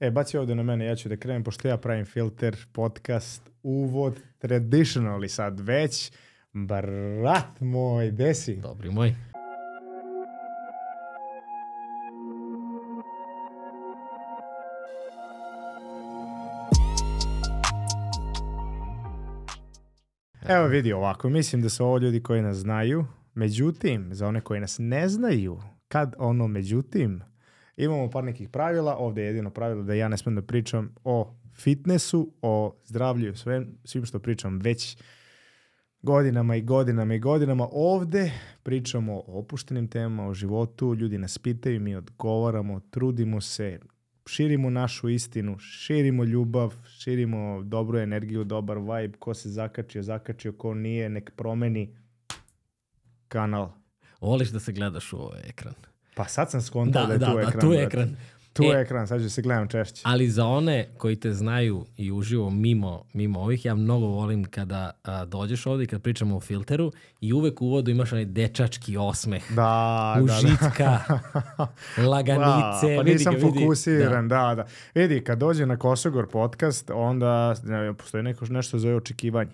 E, baci ovde na mene, ja ću da krenem, pošto ja pravim filter, podcast, uvod, traditionally sad već. Brat moj, desi? Dobri moj. Evo vidi ovako, mislim da su ovo ljudi koji nas znaju, međutim, za one koji nas ne znaju, kad ono međutim, imamo par nekih pravila, ovde je jedino pravilo da ja ne smem da pričam o fitnessu, o zdravlju, sve, svim što pričam već godinama i godinama i godinama. Ovde pričamo o opuštenim temama, o životu, ljudi nas pitaju, mi odgovaramo, trudimo se, širimo našu istinu, širimo ljubav, širimo dobru energiju, dobar vibe, ko se zakačio, zakačio, ko nije, nek promeni kanal. Voliš da se gledaš u ovaj ekran. Pa sad sam skontao da, Da, je da, tu da, ekran. tu je ekran. Tu E. je ekran, sad ću se gledam češće. Ali za one koji te znaju i uživo mimo, mimo ovih, ja mnogo volim kada a, dođeš ovdje i kad pričamo o filteru i uvek u uvodu imaš onaj dečački osmeh. Da, da, Užitka, da. laganice. Da, pa vidi nisam ga, vidi. fokusiran, da. da, Vidi, kad dođe na Kosogor podcast, onda ne, postoji neko nešto zove očekivanje.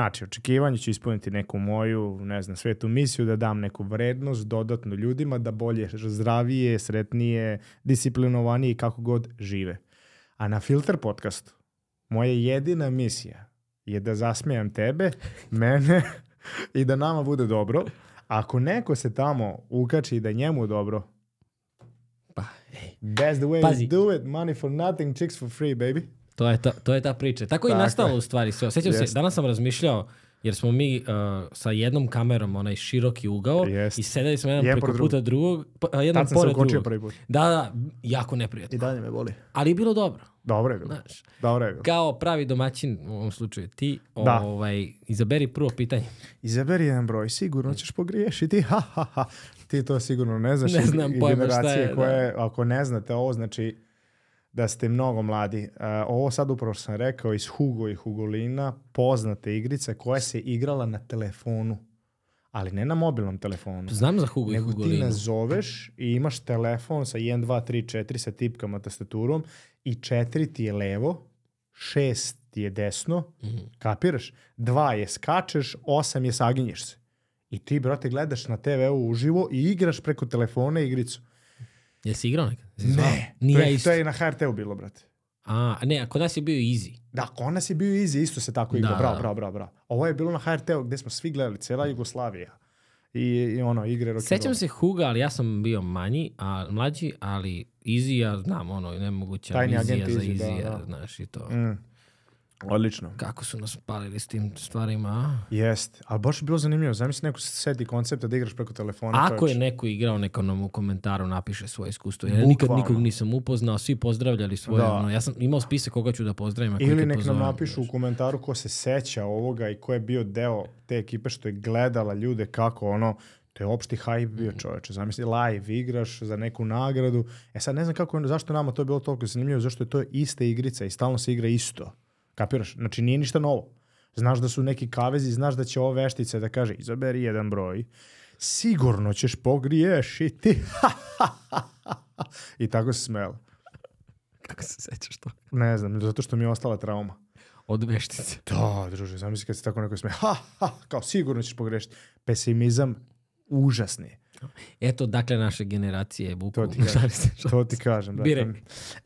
Znači, očekivanje ću ispuniti neku moju, ne znam, svetu misiju, da dam neku vrednost dodatno ljudima, da bolje, zdravije, sretnije, disciplinovanije i kako god žive. A na Filter podcastu, moja jedina misija je da zasmejam tebe, mene i da nama bude dobro. Ako neko se tamo ukači i da je njemu dobro, Pa, ej, That's the way Pazi. to do it. Money for nothing, chicks for free, baby. To, je ta, to je ta priča. Tako je i nastalo u stvari sve. Sjećam se, danas sam razmišljao, jer smo mi uh, sa jednom kamerom, onaj široki ugao, Jeste. i sedeli smo jedan Jedan preko pored puta drugog, pa, jedan Tad sam se pored ukočio drugog. prvi put. Da, da, jako neprijatno. dalje me boli. Ali je bilo dobro, Dobro je bilo. znaš. Dobro je bilo. Kao pravi domaćin, u ovom slučaju ti, Da. ovaj, izaberi prvo pitanje. Izaberi jedan broj, sigurno ćeš pogriješiti. Ha, ha, ha. Ti to sigurno ne znaš. Ne i- znam i pojma šta generacije je, koje, ako ne znate ovo, znači da ste mnogo mladi. Uh, ovo sad upravo sam rekao iz Hugo i Hugolina, poznate igrice koja se igrala na telefonu. Ali ne na mobilnom telefonu. Znam za Hugo i Nego ti nazoveš i imaš telefon sa 1, 2, 3, 4 sa tipkama, tastaturom i 4 ti je levo, 6 ti je desno, Mhm. kapiraš? 2 je skačeš, 8 je saginješ se. I ti, brate, gledaš na TV-u uživo i igraš preko telefona igricu. Jesi igrao nekad? Ne, Nije to, je, isto. to je na HRT-u bilo, brate. A, ne, a kod nas je bio easy. Da, kod nas je bio easy, isto se tako igrao. Da, Bravo, da. bravo, bravo, bravo. Ovo je bilo na HRT-u gde smo svi gledali, cela Jugoslavija. I, i ono, igre rock Sećam se Huga, ali ja sam bio manji, a mlađi, ali Easy, ja znam, ono, nemoguća Tajni vizija za Easy, da, da. znaš, i to. Mm, odlično. Kako su nas palili s tim stvarima, a? Jest, ali baš je bilo zanimljivo. Zamisli neko se seti koncepta da igraš preko telefona. Ako je neko igrao, neka nam u komentaru napiše svoje iskustvo. Ja nikad nikog nisam upoznao, svi pozdravljali svoje. Da. Ono, ja sam imao spisak koga ću da pozdravim. Ili nek nam napišu u komentaru ko se seća ovoga i ko je bio deo te ekipe što je gledala ljude kako ono, to je opšti hype Mm. bio čoveče. Zamisli live igraš za neku nagradu. E sad ne znam kako, zašto nama to je bilo toliko zanimljivo, zašto je to ista igrica i stalno se igra isto. Kapiraš? Znači nije ništa novo. Znaš da su neki kavezi, znaš da će ova veštica da kaže izaberi jedan broj, sigurno ćeš pogriješiti. I tako se smela. Kako se sećaš to? Ne znam, zato što mi je ostala trauma. Od veštice. Da, druže, zamisli kad se tako neko sme, ha, ha, kao sigurno ćeš pogrešiti. Pesimizam užasni. Eto, dakle, naše generacije buku. To ti kažem. To ti kažem. Biraj.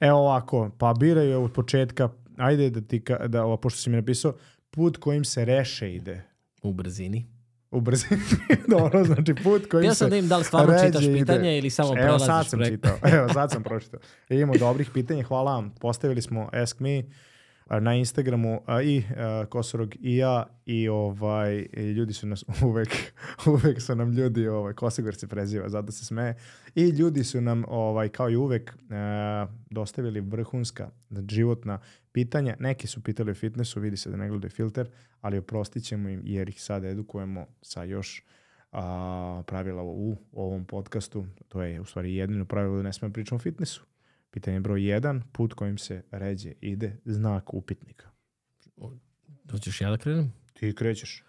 Evo ovako, pa biraju od početka, ajde da ti, ka, da, ovo, pošto si mi napisao, put kojim se reše ide. U brzini. U brzini. Dobro, znači put kojim Ja se sam da im da li stvarno čitaš ide. pitanje ili samo Evo prelaziš sad sam preko. čitao. Evo sad sam pročitao. Imamo dobrih pitanja, hvala vam. Postavili smo Ask Me na Instagramu a, i a, Kosorog i ja i ovaj i ljudi su nas uvek uvek su nam ljudi ovaj Kosogor se preziva zato se smeje i ljudi su nam ovaj kao i uvek a, dostavili vrhunska životna pitanja neki su pitali o fitnessu vidi se da ne gledaju filter ali oprostit ćemo im jer ih sad edukujemo sa još a, pravila u ovom podcastu. To je u stvari jedino pravilo da ne smemo pričati o fitnessu. Pitanje broj jedan, put kojim se ređe ide znak upitnika. Hoćeš ja da krenem? Ti krećeš.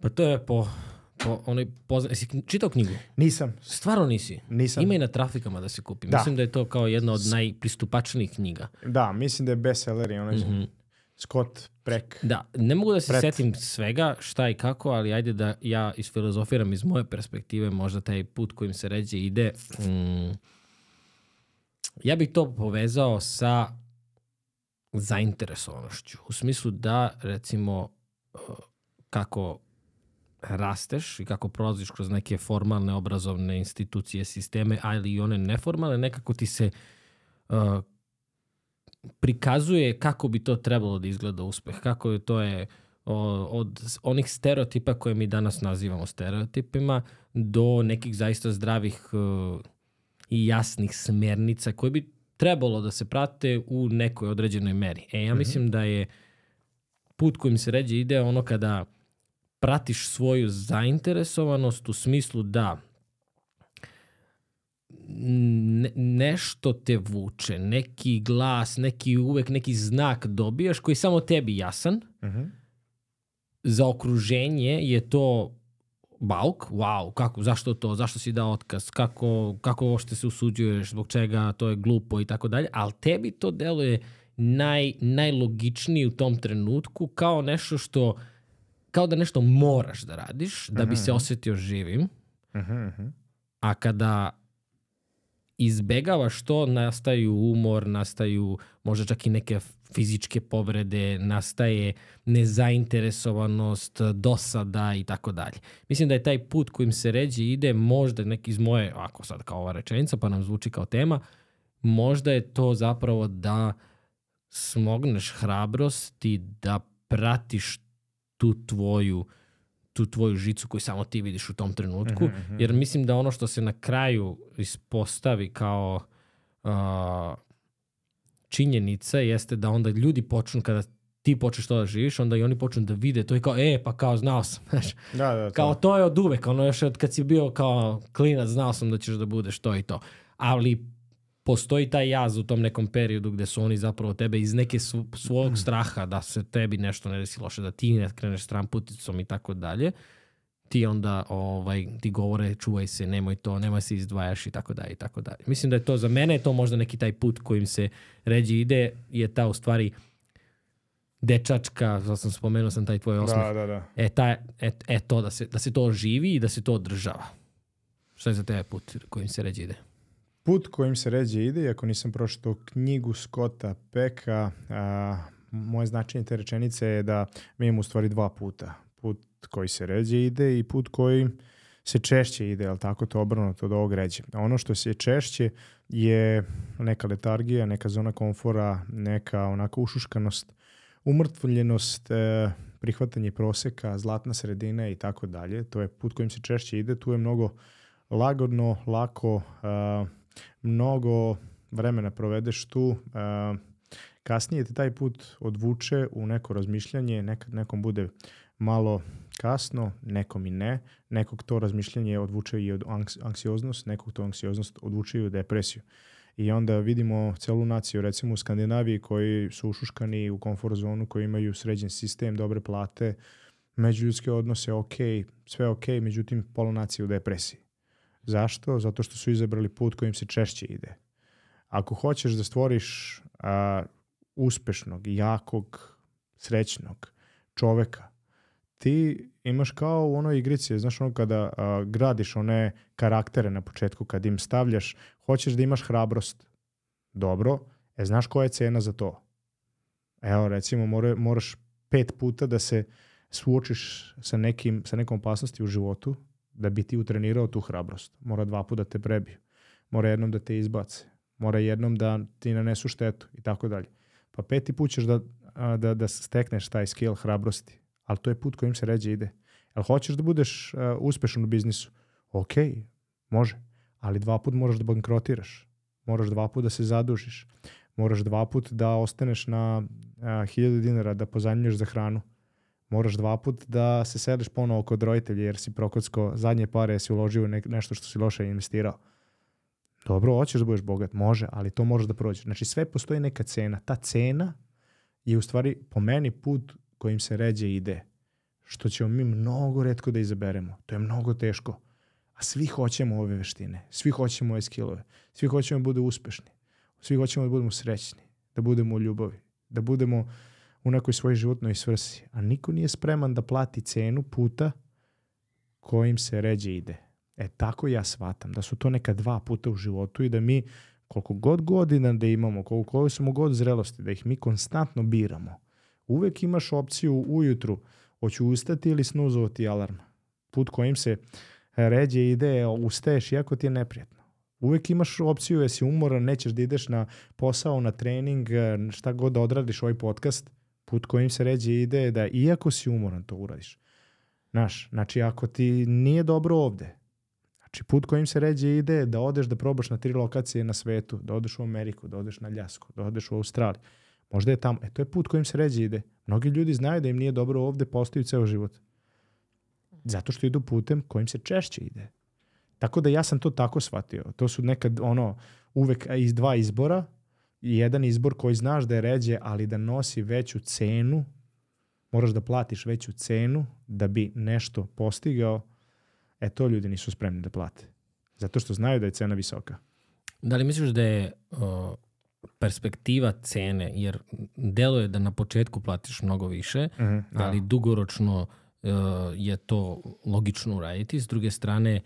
Pa to je po, po onaj pozna... Jesi čitao knjigu? Nisam. Stvarno nisi? Nisam. Ima i na trafikama da se kupi. Da. Mislim da je to kao jedna od najpristupačnijih knjiga. Da, mislim da je bestseller i onaj Mhm. Scott Preck. Da, ne mogu da se Pret. setim svega šta i kako, ali ajde da ja isfilozofiram iz moje perspektive možda taj put kojim se ređe ide. Mm, ja bih to povezao sa zainteresovanošću. U smislu da, recimo, uh, kako rasteš i kako prolaziš kroz neke formalne obrazovne institucije, sisteme, ali i one neformalne, nekako ti se uh, prikazuje kako bi to trebalo da izgleda uspeh, kako je to je od onih stereotipa koje mi danas nazivamo stereotipima do nekih zaista zdravih uh, i jasnih smernica koje bi trebalo da se prate u nekoj određenoj meri. E, ja mislim da je put kojim se ređe ide ono kada pratiš svoju zainteresovanost u smislu da ne, nešto te vuče, neki glas, neki uvek neki znak dobijaš koji je samo tebi jasan. Mhm. Za okruženje je to bauk, wow, kako, zašto to, zašto si dao otkaz, kako, kako uopšte se usuđuješ, zbog čega, to je glupo i tako dalje, ali tebi to deluje naj, najlogičniji u tom trenutku kao nešto što, kao da nešto moraš da radiš, da bi se osetio živim, Mhm, mhm. a kada izbegavaš to, nastaju umor, nastaju možda čak i neke fizičke povrede, nastaje nezainteresovanost, dosada i tako dalje. Mislim da je taj put kojim se ređe ide možda neki iz moje, ako sad kao ova rečenica pa nam zvuči kao tema, možda je to zapravo da smogneš hrabrost i da pratiš tu tvoju tu tvoju žicu koju samo ti vidiš u tom trenutku. Mhm, Jer mislim da ono što se na kraju ispostavi kao uh, činjenica jeste da onda ljudi počnu kada ti počneš to da živiš, onda i oni počnu da vide to i kao, e, pa kao znao sam, znaš, Da, da, kao to. to je od uvek, ono još od kad si bio kao klinac, znao sam da ćeš da budeš to i to. Ali postoji taj jaz u tom nekom periodu gde su oni zapravo tebe iz neke svog straha da se tebi nešto ne desi loše, da ti ne kreneš stran puticom i tako dalje, ti onda ovaj, ti govore čuvaj se, nemoj to, nemoj se izdvajaš i tako dalje i tako dalje. Mislim da je to za mene je to možda neki taj put kojim se ređi ide je ta u stvari dečačka, zato sam spomenuo sam taj tvoj osmeh, Da, da, da. E, ta, e, e to, da se, da se to živi i da se to održava. Šta je za tebe put kojim se ređe ide? Put kojim se ređe ide, iako nisam pročitao knjigu Scotta Peka, a, moje značenje te rečenice je da mi imamo u stvari dva puta. Put koji se ređe ide i put koji se češće ide, ali tako to obrnuto od ovog ređe. Ono što se češće je neka letargija, neka zona komfora, neka onako ušuškanost, umrtvljenost, e, prihvatanje proseka, zlatna sredina i tako dalje. To je put kojim se češće ide. Tu je mnogo lagodno, lako, mnogo vremena provedeš tu. kasnije te taj put odvuče u neko razmišljanje, nekad nekom bude malo kasno, nekom i ne. Nekog to razmišljanje odvuče i od anks- anksioznost, nekog to anksioznost odvuče i u depresiju. I onda vidimo celu naciju, recimo u Skandinaviji, koji su ušuškani u komfort zonu, koji imaju sređen sistem, dobre plate, međuljudske odnose, ok, sve ok, međutim pola nacije u depresiji. Zašto? Zato što su izabrali put kojim se češće ide. Ako hoćeš da stvoriš a, uspešnog, jakog, srećnog čoveka, ti imaš kao u onoj igrici, znaš ono kada a, gradiš one karaktere na početku, kad im stavljaš, hoćeš da imaš hrabrost. Dobro, e znaš koja je cena za to? Evo recimo more, moraš pet puta da se suočiš sa, nekim, sa nekom opasnosti u životu da bi ti utrenirao tu hrabrost. Mora dva puta da te prebiju. Mora jednom da te izbace. Mora jednom da ti nanesu štetu i tako dalje. Pa peti put ćeš da, da, da stekneš taj skill hrabrosti. Ali to je put kojim se ređe ide. Jel hoćeš da budeš a, uspešan u biznisu? Ok, može. Ali dva put moraš da bankrotiraš. Moraš dva put da se zadužiš. Moraš dva put da ostaneš na a, hiljadu dinara da pozajmljuješ za hranu. Moraš dva put da se sediš ponovo kod roditelja jer si prokocko zadnje pare si uložio u ne, nešto što si loše investirao. Dobro, hoćeš da budeš bogat, može, ali to moraš da prođeš. Znači sve postoji neka cena. Ta cena je u stvari po meni put kojim se ređe ide. što ćemo mi mnogo redko da izaberemo. To je mnogo teško. A svi hoćemo ove veštine. Svi hoćemo ove skillove. Svi hoćemo da bude uspešni. Svi hoćemo da budemo srećni. Da budemo u ljubavi. Da budemo u nekoj svojoj životnoj svrsi. A niko nije spreman da plati cenu puta kojim se ređe ide. E tako ja shvatam. Da su to neka dva puta u životu i da mi koliko god godina da imamo, koliko koji smo god zrelosti, da ih mi konstantno biramo. Uvek imaš opciju ujutru, hoću ustati ili snuzovati alarm. Put kojim se ređe ide, ustaješ iako ti je neprijatno. Uvek imaš opciju, jesi umoran, nećeš da ideš na posao, na trening, šta god da odradiš ovaj podcast, put kojim se ređe ide je da iako si umoran to uradiš. Znaš, znači ako ti nije dobro ovde, Znači, put kojim se ređe ide je da odeš da probaš na tri lokacije na svetu, da odeš u Ameriku, da odeš na Ljasku, da odeš u Australiju. Možda je tamo. E, to je put kojim se ređe ide. Mnogi ljudi znaju da im nije dobro ovde, postaju ceo život. Zato što idu putem kojim se češće ide. Tako da ja sam to tako shvatio. To su nekad ono, uvek iz dva izbora, jedan izbor koji znaš da je ređe, ali da nosi veću cenu, moraš da platiš veću cenu da bi nešto postigao, E to ljudi nisu spremni da plate. Zato što znaju da je cena visoka. Da li misliš da je uh, perspektiva cene, jer deluje da na početku platiš mnogo više, mm da. ali dugoročno uh, je to logično uraditi. S druge strane,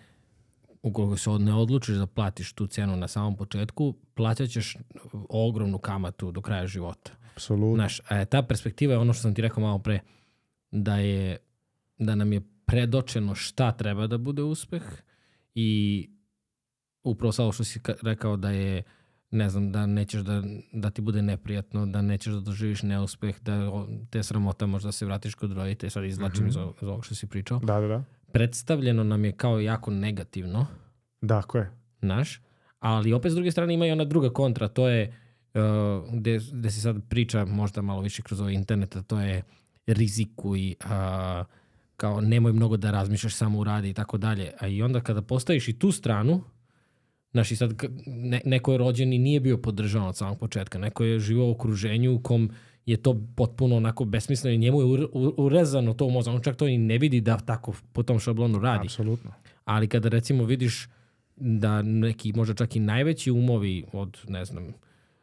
ukoliko se ne odlučiš da platiš tu cenu na samom početku, plaćaćeš ogromnu kamatu do kraja života. Apsolutno. Znaš, a ta perspektiva je ono što sam ti rekao malo pre, da je da nam je predočeno šta treba da bude uspeh i upravo sa ovo što si rekao da je ne znam, da nećeš da, da ti bude neprijatno, da nećeš da doživiš neuspeh, da te sramota možda se vratiš kod rodite, sad izlačim mm -hmm. iz, iz ovog što si pričao. Da, da, da. Predstavljeno nam je kao jako negativno. Dakle. Naš. Ali opet s druge strane ima i ona druga kontra, to je uh, gde, gde se sad priča možda malo više kroz ovaj internet, to je riziku i uh, kao nemoj mnogo da razmišljaš, samo uradi i tako dalje. A i onda kada postaviš i tu stranu, znaš i sad ne, neko je rođen i nije bio podržan od samog početka, neko je živao u okruženju u kom je to potpuno onako besmisleno i njemu je urezano to u mozak. On čak to i ne vidi da tako po tom šablonu radi. Apsolutno. Ali kada recimo vidiš da neki možda čak i najveći umovi od, ne znam,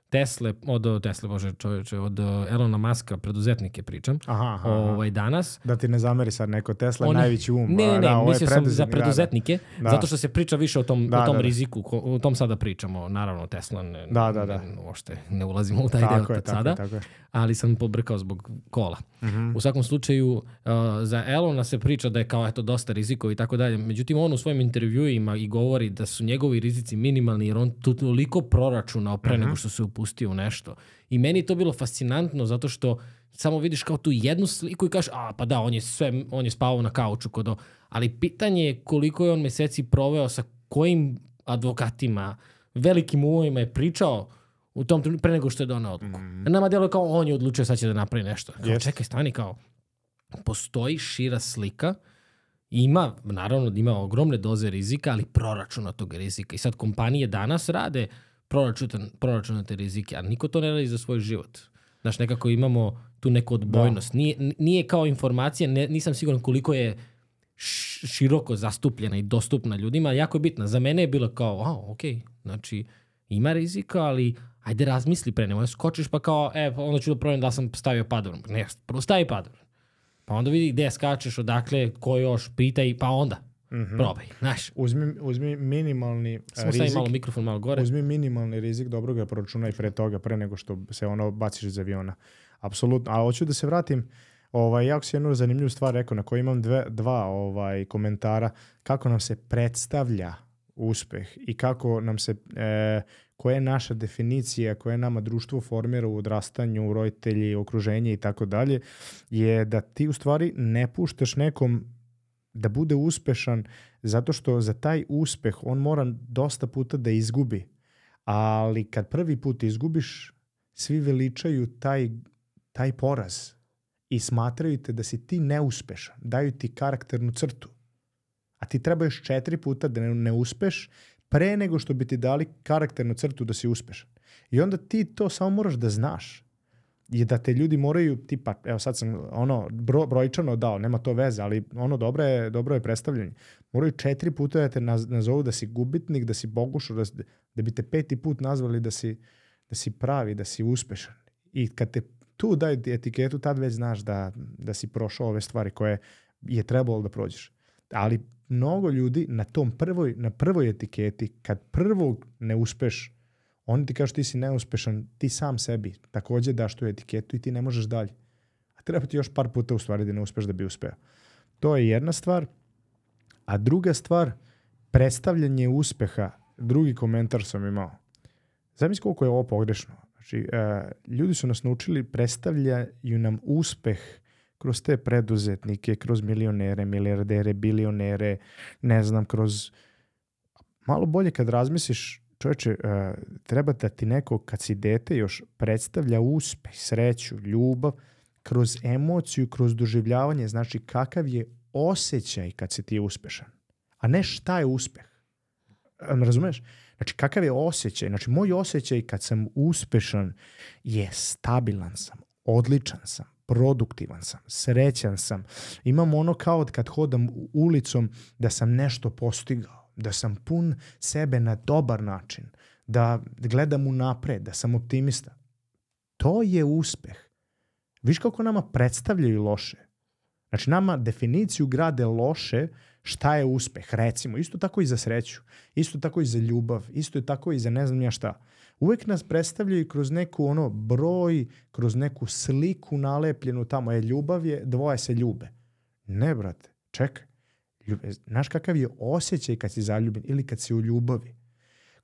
Tesle, od Tesle, bože čovječe, od Elona Maska, preduzetnike pričam, aha, aha, ovaj, danas. Da ti ne zameri sad neko, Tesla je najveći um. Ne, ne, ne, da, mislio sam za preduzetnike, da, da. zato što se priča više o tom, da, o tom da, da. riziku, o tom sada pričamo, naravno Tesla ne, da, da, da. ne, uopšte ne ulazimo u taj tako deo je, tako sada, tako je. ali sam pobrkao zbog kola. Uh mhm. -huh. U svakom slučaju, uh, za Elona se priča da je kao eto dosta rizikova i tako dalje, međutim on u svojim intervjuima i govori da su njegovi rizici minimalni jer on toliko proračunao pre uh -huh. nego što se upustio u nešto. I meni to bilo fascinantno zato što samo vidiš kao tu jednu sliku i kažeš, a pa da, on je sve, on je spavao na kauču kod o... Ali pitanje je koliko je on meseci proveo sa kojim advokatima, velikim umojima je pričao u tom trenutku pre nego što je donao odluku. Mm. Nama delo kao on je odlučio sad će da napravi nešto. Kao, yes. čekaj, stani kao, postoji šira slika, ima, naravno da ima ogromne doze rizika, ali proračuna tog rizika. I sad kompanije danas rade proračunate rizike, a niko to ne radi za svoj život. Znaš, nekako imamo tu neku odbojnost. Da. Nije, nije kao informacija, ne, nisam siguran koliko je široko zastupljena i dostupna ljudima, jako je bitna. Za mene je bilo kao, a, ok, znači ima rizika, ali ajde razmisli pre nemoj skočiš pa kao, e, pa onda ću da provjerim da sam stavio padobran. Ne, prvo stavi padobran. Pa onda vidi gde skačeš, odakle, ko još, pitaj, pa onda. Mm -hmm. Probaj, znaš. Uzmi, uzmi minimalni e, Samo rizik. malo mikrofon malo gore. Uzmi minimalni rizik, dobro ga proračunaj pre toga, pre nego što se ono baciš iz aviona. Apsolutno. A hoću da se vratim, ovaj, jako si jednu zanimljivu stvar rekao, na kojoj imam dve, dva ovaj, komentara, kako nam se predstavlja uspeh i kako nam se, e, koja je naša definicija, koja je nama društvo formira u odrastanju, roditelji, okruženje i tako dalje, je da ti u stvari ne puštaš nekom da bude uspešan zato što za taj uspeh on mora dosta puta da izgubi. Ali kad prvi put izgubiš, svi veličaju taj, taj poraz i smatraju te da si ti neuspešan. Daju ti karakternu crtu. A ti treba još četiri puta da ne, ne uspeš pre nego što bi ti dali karakternu crtu da si uspešan. I onda ti to samo moraš da znaš. Je da te ljudi moraju, tipa, evo sad sam ono bro, brojčano dao, nema to veze, ali ono dobro je, dobro je predstavljanje. Moraju četiri puta da te naz, nazovu da si gubitnik, da si bogušo, da, da bi te peti put nazvali da si, da si pravi, da si uspešan. I kad te tu daju etiketu, tad već znaš da, da si prošao ove stvari koje je trebalo da prođeš. Ali mnogo ljudi na tom prvoj, na prvoj etiketi, kad prvog ne uspeš, oni ti kažu ti si neuspešan, ti sam sebi takođe daš tu etiketu i ti ne možeš dalje. A treba ti još par puta u stvari da ne uspeš da bi uspeo. To je jedna stvar. A druga stvar, predstavljanje uspeha, drugi komentar sam imao. Zamisli koliko je ovo pogrešno. Znači, uh, ljudi su nas naučili, predstavljaju nam uspeh kroz te preduzetnike, kroz milionere, milijardere, bilionere, ne znam, kroz... Malo bolje kad razmisliš, čovječe, uh, treba da ti neko, kad si dete, još predstavlja uspeh, sreću, ljubav, kroz emociju, kroz doživljavanje, znači kakav je osjećaj kad si ti uspešan, a ne šta je uspeh. Razumeš? Znači, kakav je osjećaj? Znači, moj osjećaj kad sam uspešan je stabilan sam, odličan sam, produktivan sam, srećan sam. Imam ono kao kad hodam ulicom da sam nešto postigao, da sam pun sebe na dobar način, da gledam u napred, da sam optimista. To je uspeh. Viš kako nama predstavljaju loše. Znači, nama definiciju grade loše šta je uspeh, recimo. Isto tako i za sreću, isto tako i za ljubav, isto je tako i za ne znam ja šta. Uvek nas predstavljaju kroz neku ono broj, kroz neku sliku nalepljenu tamo. Je ljubav je, dvoje se ljube. Ne, brate, čekaj. Znaš kakav je osjećaj kad si zaljubljen ili kad si u ljubavi?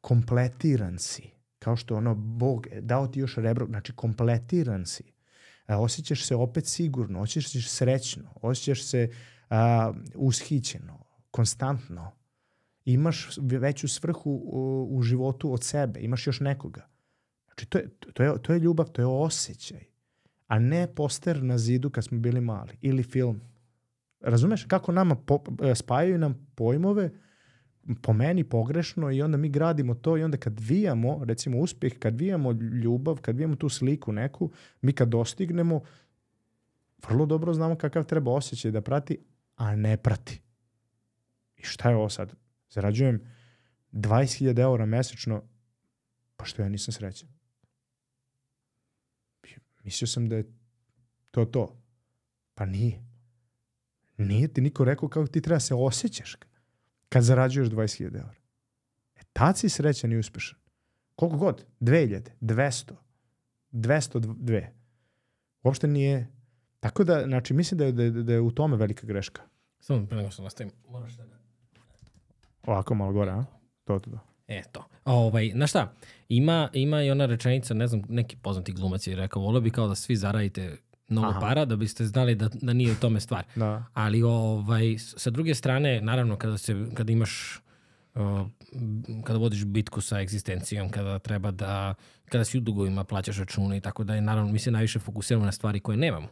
Kompletiran si. Kao što ono, Bog dao ti još rebro, znači kompletiran si. A, osjećaš se opet sigurno, osjećaš se srećno, osjećaš se a, ushićeno, konstantno. Imaš veću svrhu u, u životu od sebe, imaš još nekoga. Znači, to je, to, je, to je ljubav, to je osjećaj, a ne poster na zidu kad smo bili mali ili film. Razumeš kako nama po, e, spajaju nam pojmove po meni pogrešno i onda mi gradimo to i onda kad vijamo, recimo uspeh, kad vijamo ljubav, kad vijamo tu sliku neku, mi kad dostignemo, vrlo dobro znamo kakav treba osjećaj da prati, a ne prati. I šta je ovo sad? Zarađujem 20.000 eura mesečno, pa što ja nisam srećan? Mislio sam da je to to. Pa nije. Nije ti niko rekao kako ti treba da se osjećaš kad zarađuješ 20.000 eura. E, tad si srećan i uspešan. Koliko god? 2000, 200, 202. Uopšte nije... Tako da, znači, mislim da je, da je, da je u tome velika greška. Samo pre nego što nastavim, moraš da... Ovako malo gore, a? To, to, to. E, to. Ovaj, znaš šta, ima, ima i ona rečenica, ne znam, neki poznati glumac je rekao, volio bi kao da svi zaradite mnogo Aha. para da biste znali da, da nije u tome stvar. Da. Ali ovaj, sa druge strane, naravno, kada, se, kada imaš kada vodiš bitku sa egzistencijom, kada treba da, kada si u dugovima plaćaš račune i tako da je, naravno, mi se najviše fokusiramo na stvari koje nemamo.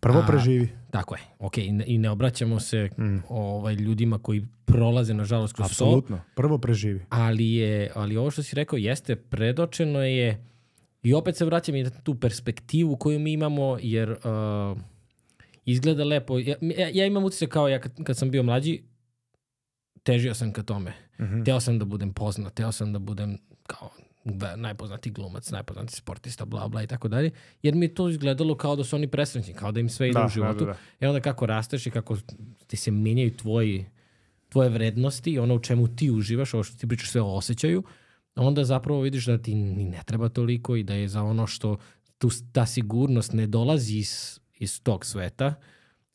Prvo preživi. A, tako je. Ok, i ne, i ne obraćamo se mm. ovaj, ljudima koji prolaze, nažalost, kroz Apsolutno. to. Prvo preživi. Ali, je, ali ovo što si rekao jeste, predočeno je i opet se vraćam i na tu perspektivu koju mi imamo, jer uh, izgleda lepo. Ja, ja imam utjecaj kao ja kad, kad sam bio mlađi, težio sam ka tome. Mm -hmm. Teo sam da budem poznat, teo sam da budem kao najpoznati glumac, najpoznati sportista, bla, bla i tako dalje. Jer mi to izgledalo kao da su oni presrećni, kao da im sve ide da, u životu. Da, da, da. I onda kako rasteš i kako ti se menjaju tvoji, tvoje vrednosti, ono u čemu ti uživaš, ovo što ti pričaš sve o osjećaju, onda zapravo vidiš da ti ni ne treba toliko i da je za ono što tu, ta sigurnost ne dolazi iz, iz tog sveta.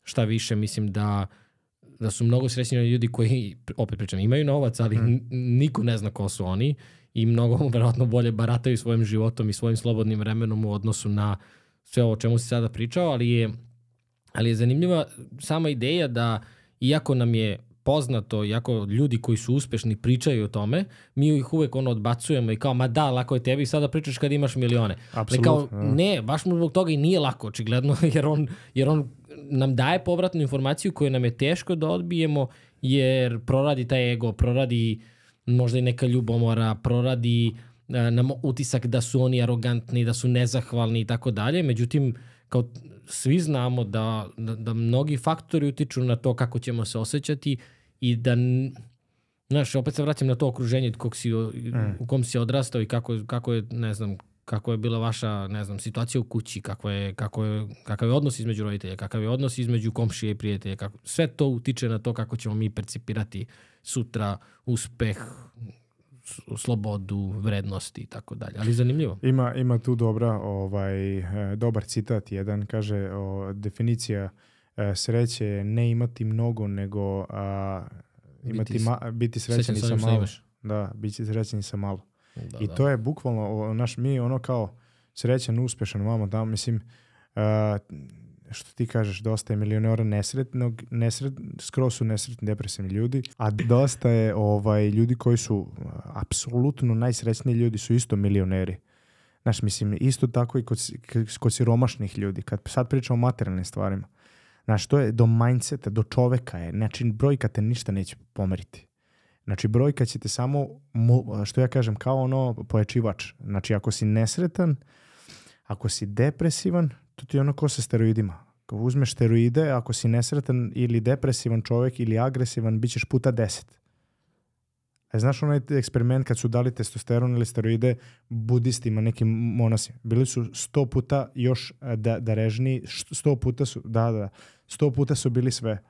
Šta više, mislim da da su mnogo srećni ljudi koji, opet pričam, imaju novac, ali mm. niko ne zna ko su oni i mnogo verovatno bolje barataju svojim životom i svojim slobodnim vremenom u odnosu na sve o čemu si sada pričao, ali je, ali je zanimljiva sama ideja da iako nam je poznato, iako ljudi koji su uspešni pričaju o tome, mi ih uvek ono odbacujemo i kao, ma da, lako je tebi sada pričaš kad imaš milione. Apsolutno. Kao, ne, baš mu zbog toga i nije lako, očigledno, jer on, jer on nam daje povratnu informaciju koju nam je teško da odbijemo, jer proradi taj ego, proradi možda i neka ljubomora, proradi e, nam utisak da su oni arogantni, da su nezahvalni i tako dalje. Međutim, kao svi znamo da, da, da mnogi faktori utiču na to kako ćemo se osjećati i da Znaš, opet se vraćam na to okruženje kog si, mm. u kom si odrastao i kako, kako je, ne znam, kako je bila vaša, ne znam, situacija u kući, kako je, kako je, kakav je odnos između roditelja, kakav je odnos između komšije i prijatelja, kako, sve to utiče na to kako ćemo mi percipirati sutra uspeh, slobodu, vrednosti i tako dalje. Ali zanimljivo. Ima, ima tu dobra, ovaj, e, dobar citat jedan, kaže o, definicija e, sreće je ne imati mnogo, nego a, imati biti, ma, biti srećan i sa malo. Da, biti srećan i sa malo. Da, I da. to je bukvalno, naš, mi ono kao srećan, uspešan, vamo da, mislim, uh, što ti kažeš, dosta je milionera nesretnog, nesret, skroz su nesretni depresivni ljudi, a dosta je ovaj, ljudi koji su apsolutno najsrećniji ljudi su isto milioneri. Znaš, mislim, isto tako i kod, kod siromašnih ljudi. Kad sad pričamo o materijalnim stvarima, znaš, to je do mindseta, do čoveka je. Znači, brojka te ništa neće pomeriti. Znači, brojka će te samo, što ja kažem, kao ono pojačivač. Znači, ako si nesretan, ako si depresivan, to ti je ono ko sa steroidima. Ako uzmeš steroide, ako si nesretan ili depresivan čovjek ili agresivan, bit ćeš puta deset. E, znaš onaj eksperiment kad su dali testosteron ili steroide budistima, nekim monasima? Bili su sto puta još e, da, da režni, sto puta su, da, da, sto puta su bili sve.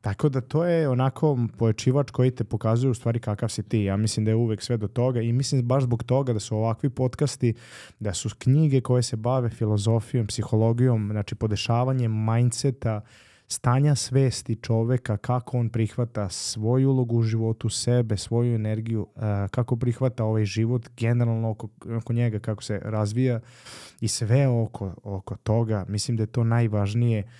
Tako da to je onako pojačivač koji te pokazuje u stvari kakav si ti. Ja mislim da je uvek sve do toga i mislim baš zbog toga da su ovakvi podcasti, da su knjige koje se bave filozofijom, psihologijom, znači podešavanjem mindseta, stanja svesti čoveka, kako on prihvata svoju ulogu u životu, sebe, svoju energiju, kako prihvata ovaj život generalno oko, oko njega, kako se razvija i sve oko, oko toga. Mislim da je to najvažnije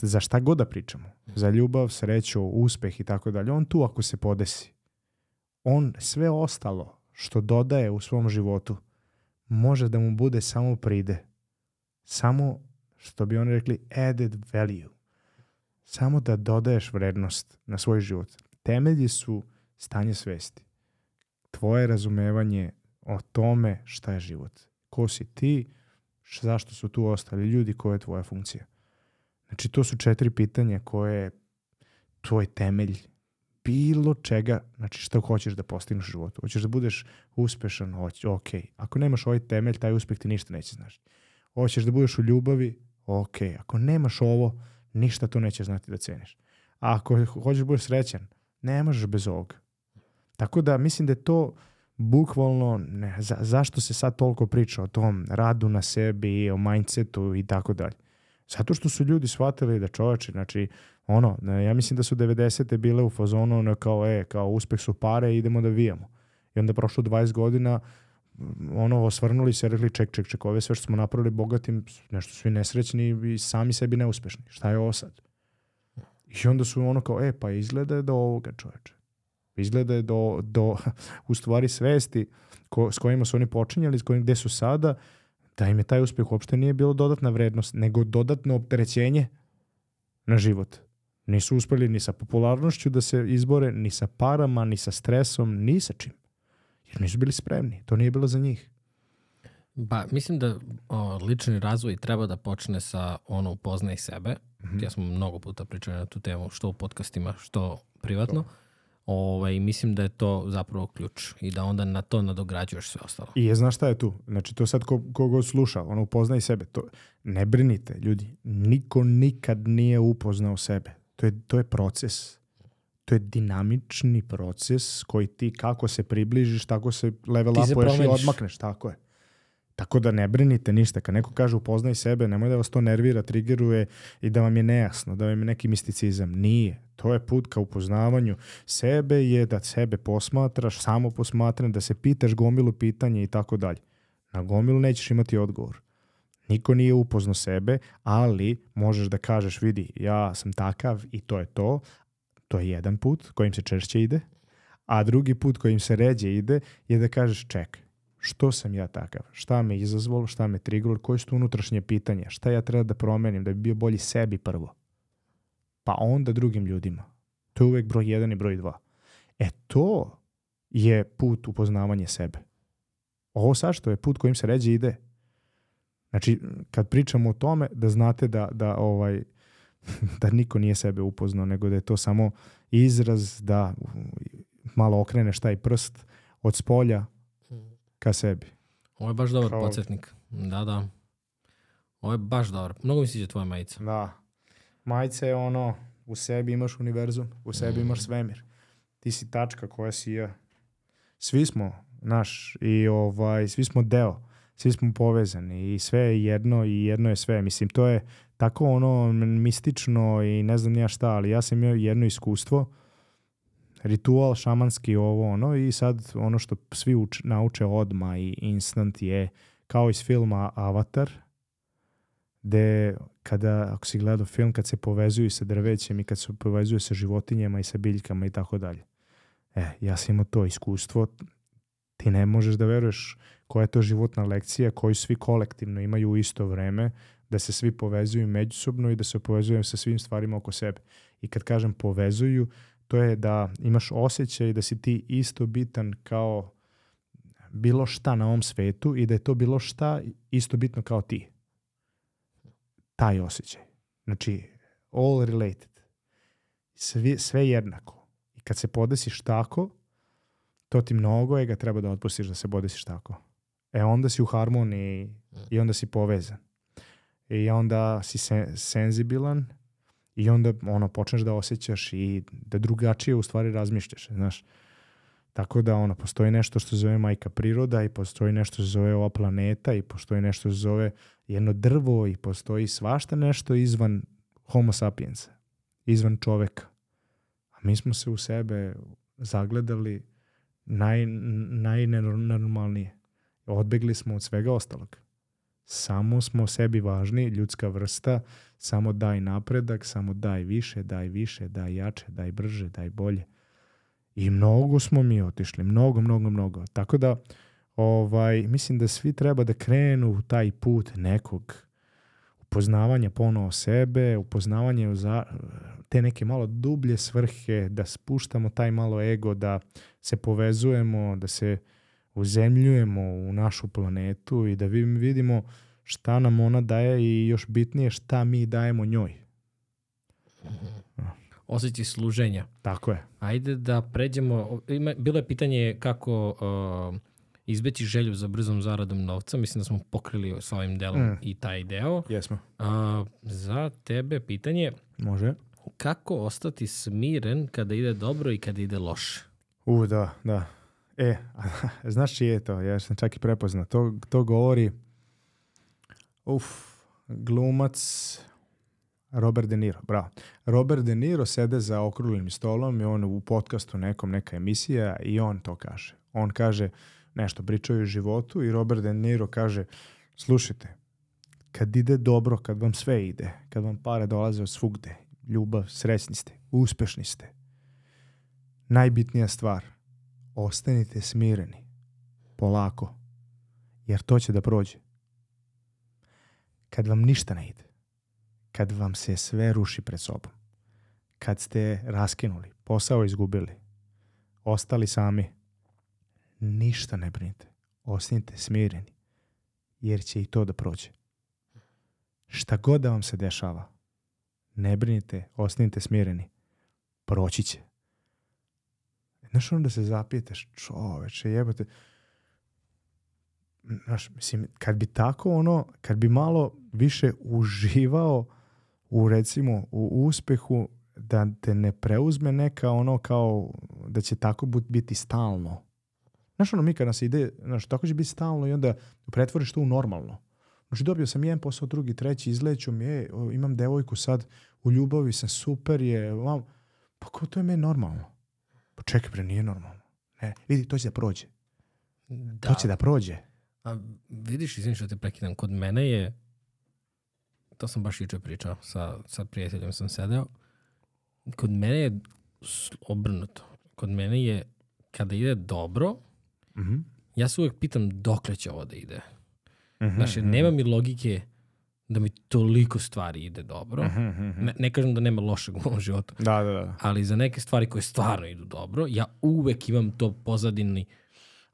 za šta god da pričamo, za ljubav, sreću, uspeh i tako dalje, on tu ako se podesi, on sve ostalo što dodaje u svom životu može da mu bude samo pride. Samo, što bi oni rekli, added value. Samo da dodaješ vrednost na svoj život. Temelji su stanje svesti. Tvoje razumevanje o tome šta je život. Ko si ti, zašto su tu ostali ljudi, koja je tvoja funkcija. Znači, to su četiri pitanja koje tvoj temelj bilo čega, znači što hoćeš da postigneš u životu. Hoćeš da budeš uspešan, hoć, ok. Ako nemaš ovaj temelj, taj uspeh ti ništa neće znaš. Hoćeš da budeš u ljubavi, ok. Ako nemaš ovo, ništa to neće znati da ceniš. A ako hoćeš da budeš srećan, ne možeš bez ovoga. Tako da mislim da je to bukvalno, ne, za, zašto se sad toliko priča o tom radu na sebi, o mindsetu i tako dalje. Zato što su ljudi shvatili da čoveče, znači, ono, ja mislim da su 90. bile u fazonu ono kao, e, kao uspeh su pare, idemo da vijamo. I onda prošlo 20 godina, ono, osvrnuli se, rekli, ček, ček, ček, ove sve što smo napravili bogatim, nešto svi nesrećni i sami sebi neuspešni. Šta je ovo sad? I onda su ono kao, e, pa izgleda je do ovoga čoveče. Izgleda je do, do u stvari svesti ko, s kojima su oni počinjali, s kojim, gde su sada, da im je taj uspeh uopšte nije bilo dodatna vrednost, nego dodatno opterećenje na život. Nisu uspeli ni sa popularnošću da se izbore, ni sa parama, ni sa stresom, ni sa čim. Jer nisu bili spremni. To nije bilo za njih. Pa, mislim da o, lični razvoj treba da počne sa ono upoznaj sebe. Mm -hmm. Ja smo mnogo puta pričali na tu temu, što u podcastima, što privatno. To. Ovaj, mislim da je to zapravo ključ i da onda na to nadograđuješ sve ostalo. I je, znaš šta je tu? Znači to sad ko, ko god sluša, ono upoznaj sebe. To, ne brinite, ljudi. Niko nikad nije upoznao sebe. To je, to je proces. To je dinamični proces koji ti kako se približiš, tako se level upuješ i odmakneš. Tako je. Tako da ne brinite ništa. Kad neko kaže upoznaj sebe, nemoj da vas to nervira, trigeruje i da vam je nejasno, da vam je neki misticizam. Nije. To je put ka upoznavanju sebe je da sebe posmatraš, samo posmatran, da se pitaš gomilu pitanja i tako dalje. Na gomilu nećeš imati odgovor. Niko nije upoznao sebe, ali možeš da kažeš, vidi, ja sam takav i to je to. To je jedan put kojim se češće ide. A drugi put kojim se ređe ide je da kažeš, čekaj, što sam ja takav, šta me izazvalo, šta me trigralo, koje su unutrašnje pitanja, šta ja treba da promenim da bi bio bolji sebi prvo, pa onda drugim ljudima. To je uvek broj jedan i broj dva. E to je put upoznavanja sebe. Ovo sad što je put kojim se ređe ide. Znači, kad pričamo o tome, da znate da, da ovaj, da niko nije sebe upoznao, nego da je to samo izraz da malo okreneš taj prst od spolja ka sebi. Ovo je baš dobar Kao- podsjetnik. Da, da. Ovo je baš dobar. Mnogo mi sviđa tvoja majica. Da. Majica je ono, u sebi imaš univerzum, u sebi imaš Mm. svemir. Ti si tačka koja si ja. Svi smo naš i ovaj, svi smo deo. Svi smo povezani i sve je jedno i jedno je sve. Mislim, to je tako ono mistično i ne znam ja šta, ali ja sam imao jedno iskustvo, ritual šamanski ovo ono i sad ono što svi uč, nauče odma i instant je kao iz filma Avatar, gde kada, ako si gledao film, kad se povezuju sa drvećem i kad se povezuju sa životinjama i sa biljkama i tako dalje. E, ja sam imao to iskustvo, ti ne možeš da veruješ koja je to životna lekcija koju svi kolektivno imaju u isto vreme, da se svi povezuju međusobno i da se povezuju sa svim stvarima oko sebe. I kad kažem povezuju, to je da imaš osjećaj da si ti isto bitan kao bilo šta na ovom svetu i da je to bilo šta isto bitno kao ti. Taj osjećaj. Znači, all related. Sve, sve jednako. I kad se podesiš tako, to ti mnogo je ga treba da otpustiš da se podesiš tako. E onda si u harmoniji i onda si povezan. I onda si se, senzibilan i onda ono počneš da osjećaš i da drugačije u stvari razmišljaš, znaš. Tako da ono, postoji nešto što se zove majka priroda i postoji nešto što se zove ova planeta i postoji nešto što se zove jedno drvo i postoji svašta nešto izvan homo sapiensa, izvan čoveka. A mi smo se u sebe zagledali naj, najnenormalnije. Odbegli smo od svega ostalog. Samo smo sebi važni, ljudska vrsta, samo daj napredak, samo daj više, daj više, daj jače, daj brže, daj bolje. I mnogo smo mi otišli, mnogo, mnogo, mnogo. Tako da, ovaj, mislim da svi treba da krenu u taj put nekog upoznavanja ponovo sebe, upoznavanje za te neke malo dublje svrhe, da spuštamo taj malo ego, da se povezujemo, da se uzemljujemo u našu planetu i da vi- vidimo šta nam ona daje i još bitnije šta mi dajemo njoj. Osjećaj služenja. Tako je. Ajde da pređemo, ima, bilo je pitanje kako uh, izbeći želju za brzom zaradom novca, mislim da smo pokrili sa ovim delom Mm. i taj deo. Jesmo. Uh, za tebe pitanje, Može. kako ostati smiren kada ide dobro i kada ide loše? U, da, da. E, znaš čije je to? Ja sam čak i prepoznao. To, to govori uf, glumac Robert De Niro, bravo. Robert De Niro sede za okruglim stolom i on u podcastu nekom, neka emisija i on to kaže. On kaže nešto, pričaju o životu i Robert De Niro kaže slušajte, kad ide dobro, kad vam sve ide, kad vam pare dolaze od svugde, ljubav, srećni ste, uspešni ste, najbitnija stvar, ostanite smireni, polako, jer to će da prođe. Kad vam ništa ne ide, kad vam se sve ruši pred sobom, kad ste raskinuli, posao izgubili, ostali sami, ništa ne brinite, ostanite smireni, jer će i to da prođe. Šta god da vam se dešava, ne brinite, ostanite smireni, proći će. Znaš onda se zapitaš, čoveče, jebote. Znaš, mislim, kad bi tako ono, kad bi malo više uživao u recimo u uspehu da te ne preuzme neka ono kao da će tako biti stalno. Znaš ono mi kad nas ide, znaš, tako će biti stalno i onda pretvoriš to u normalno. Znači dobio sam jedan posao, drugi, treći, izleću mi, e, o, imam devojku sad, u ljubavi sam, super je, vam, pa ko to je meni normalno? Čekaj bre, nije normalno. Ne, vidi, to će da prođe. Da. To će da prođe. A, vidiš, izvim što te prekidam, kod mene je, to sam baš juče pričao, sa, sa prijateljem sam sedeo, kod mene je obrnuto. Kod mene je, kada ide dobro, Mhm. ja se uvek pitam dokle će ovo da ide. Mhm, Znači, mhm. nema mi logike da mi toliko stvari ide dobro. Mhm, mhm. Ne, ne kažem da nema lošeg u mom životu, Da, da, da. ali za neke stvari koje stvarno idu dobro, ja uvek imam to pozadini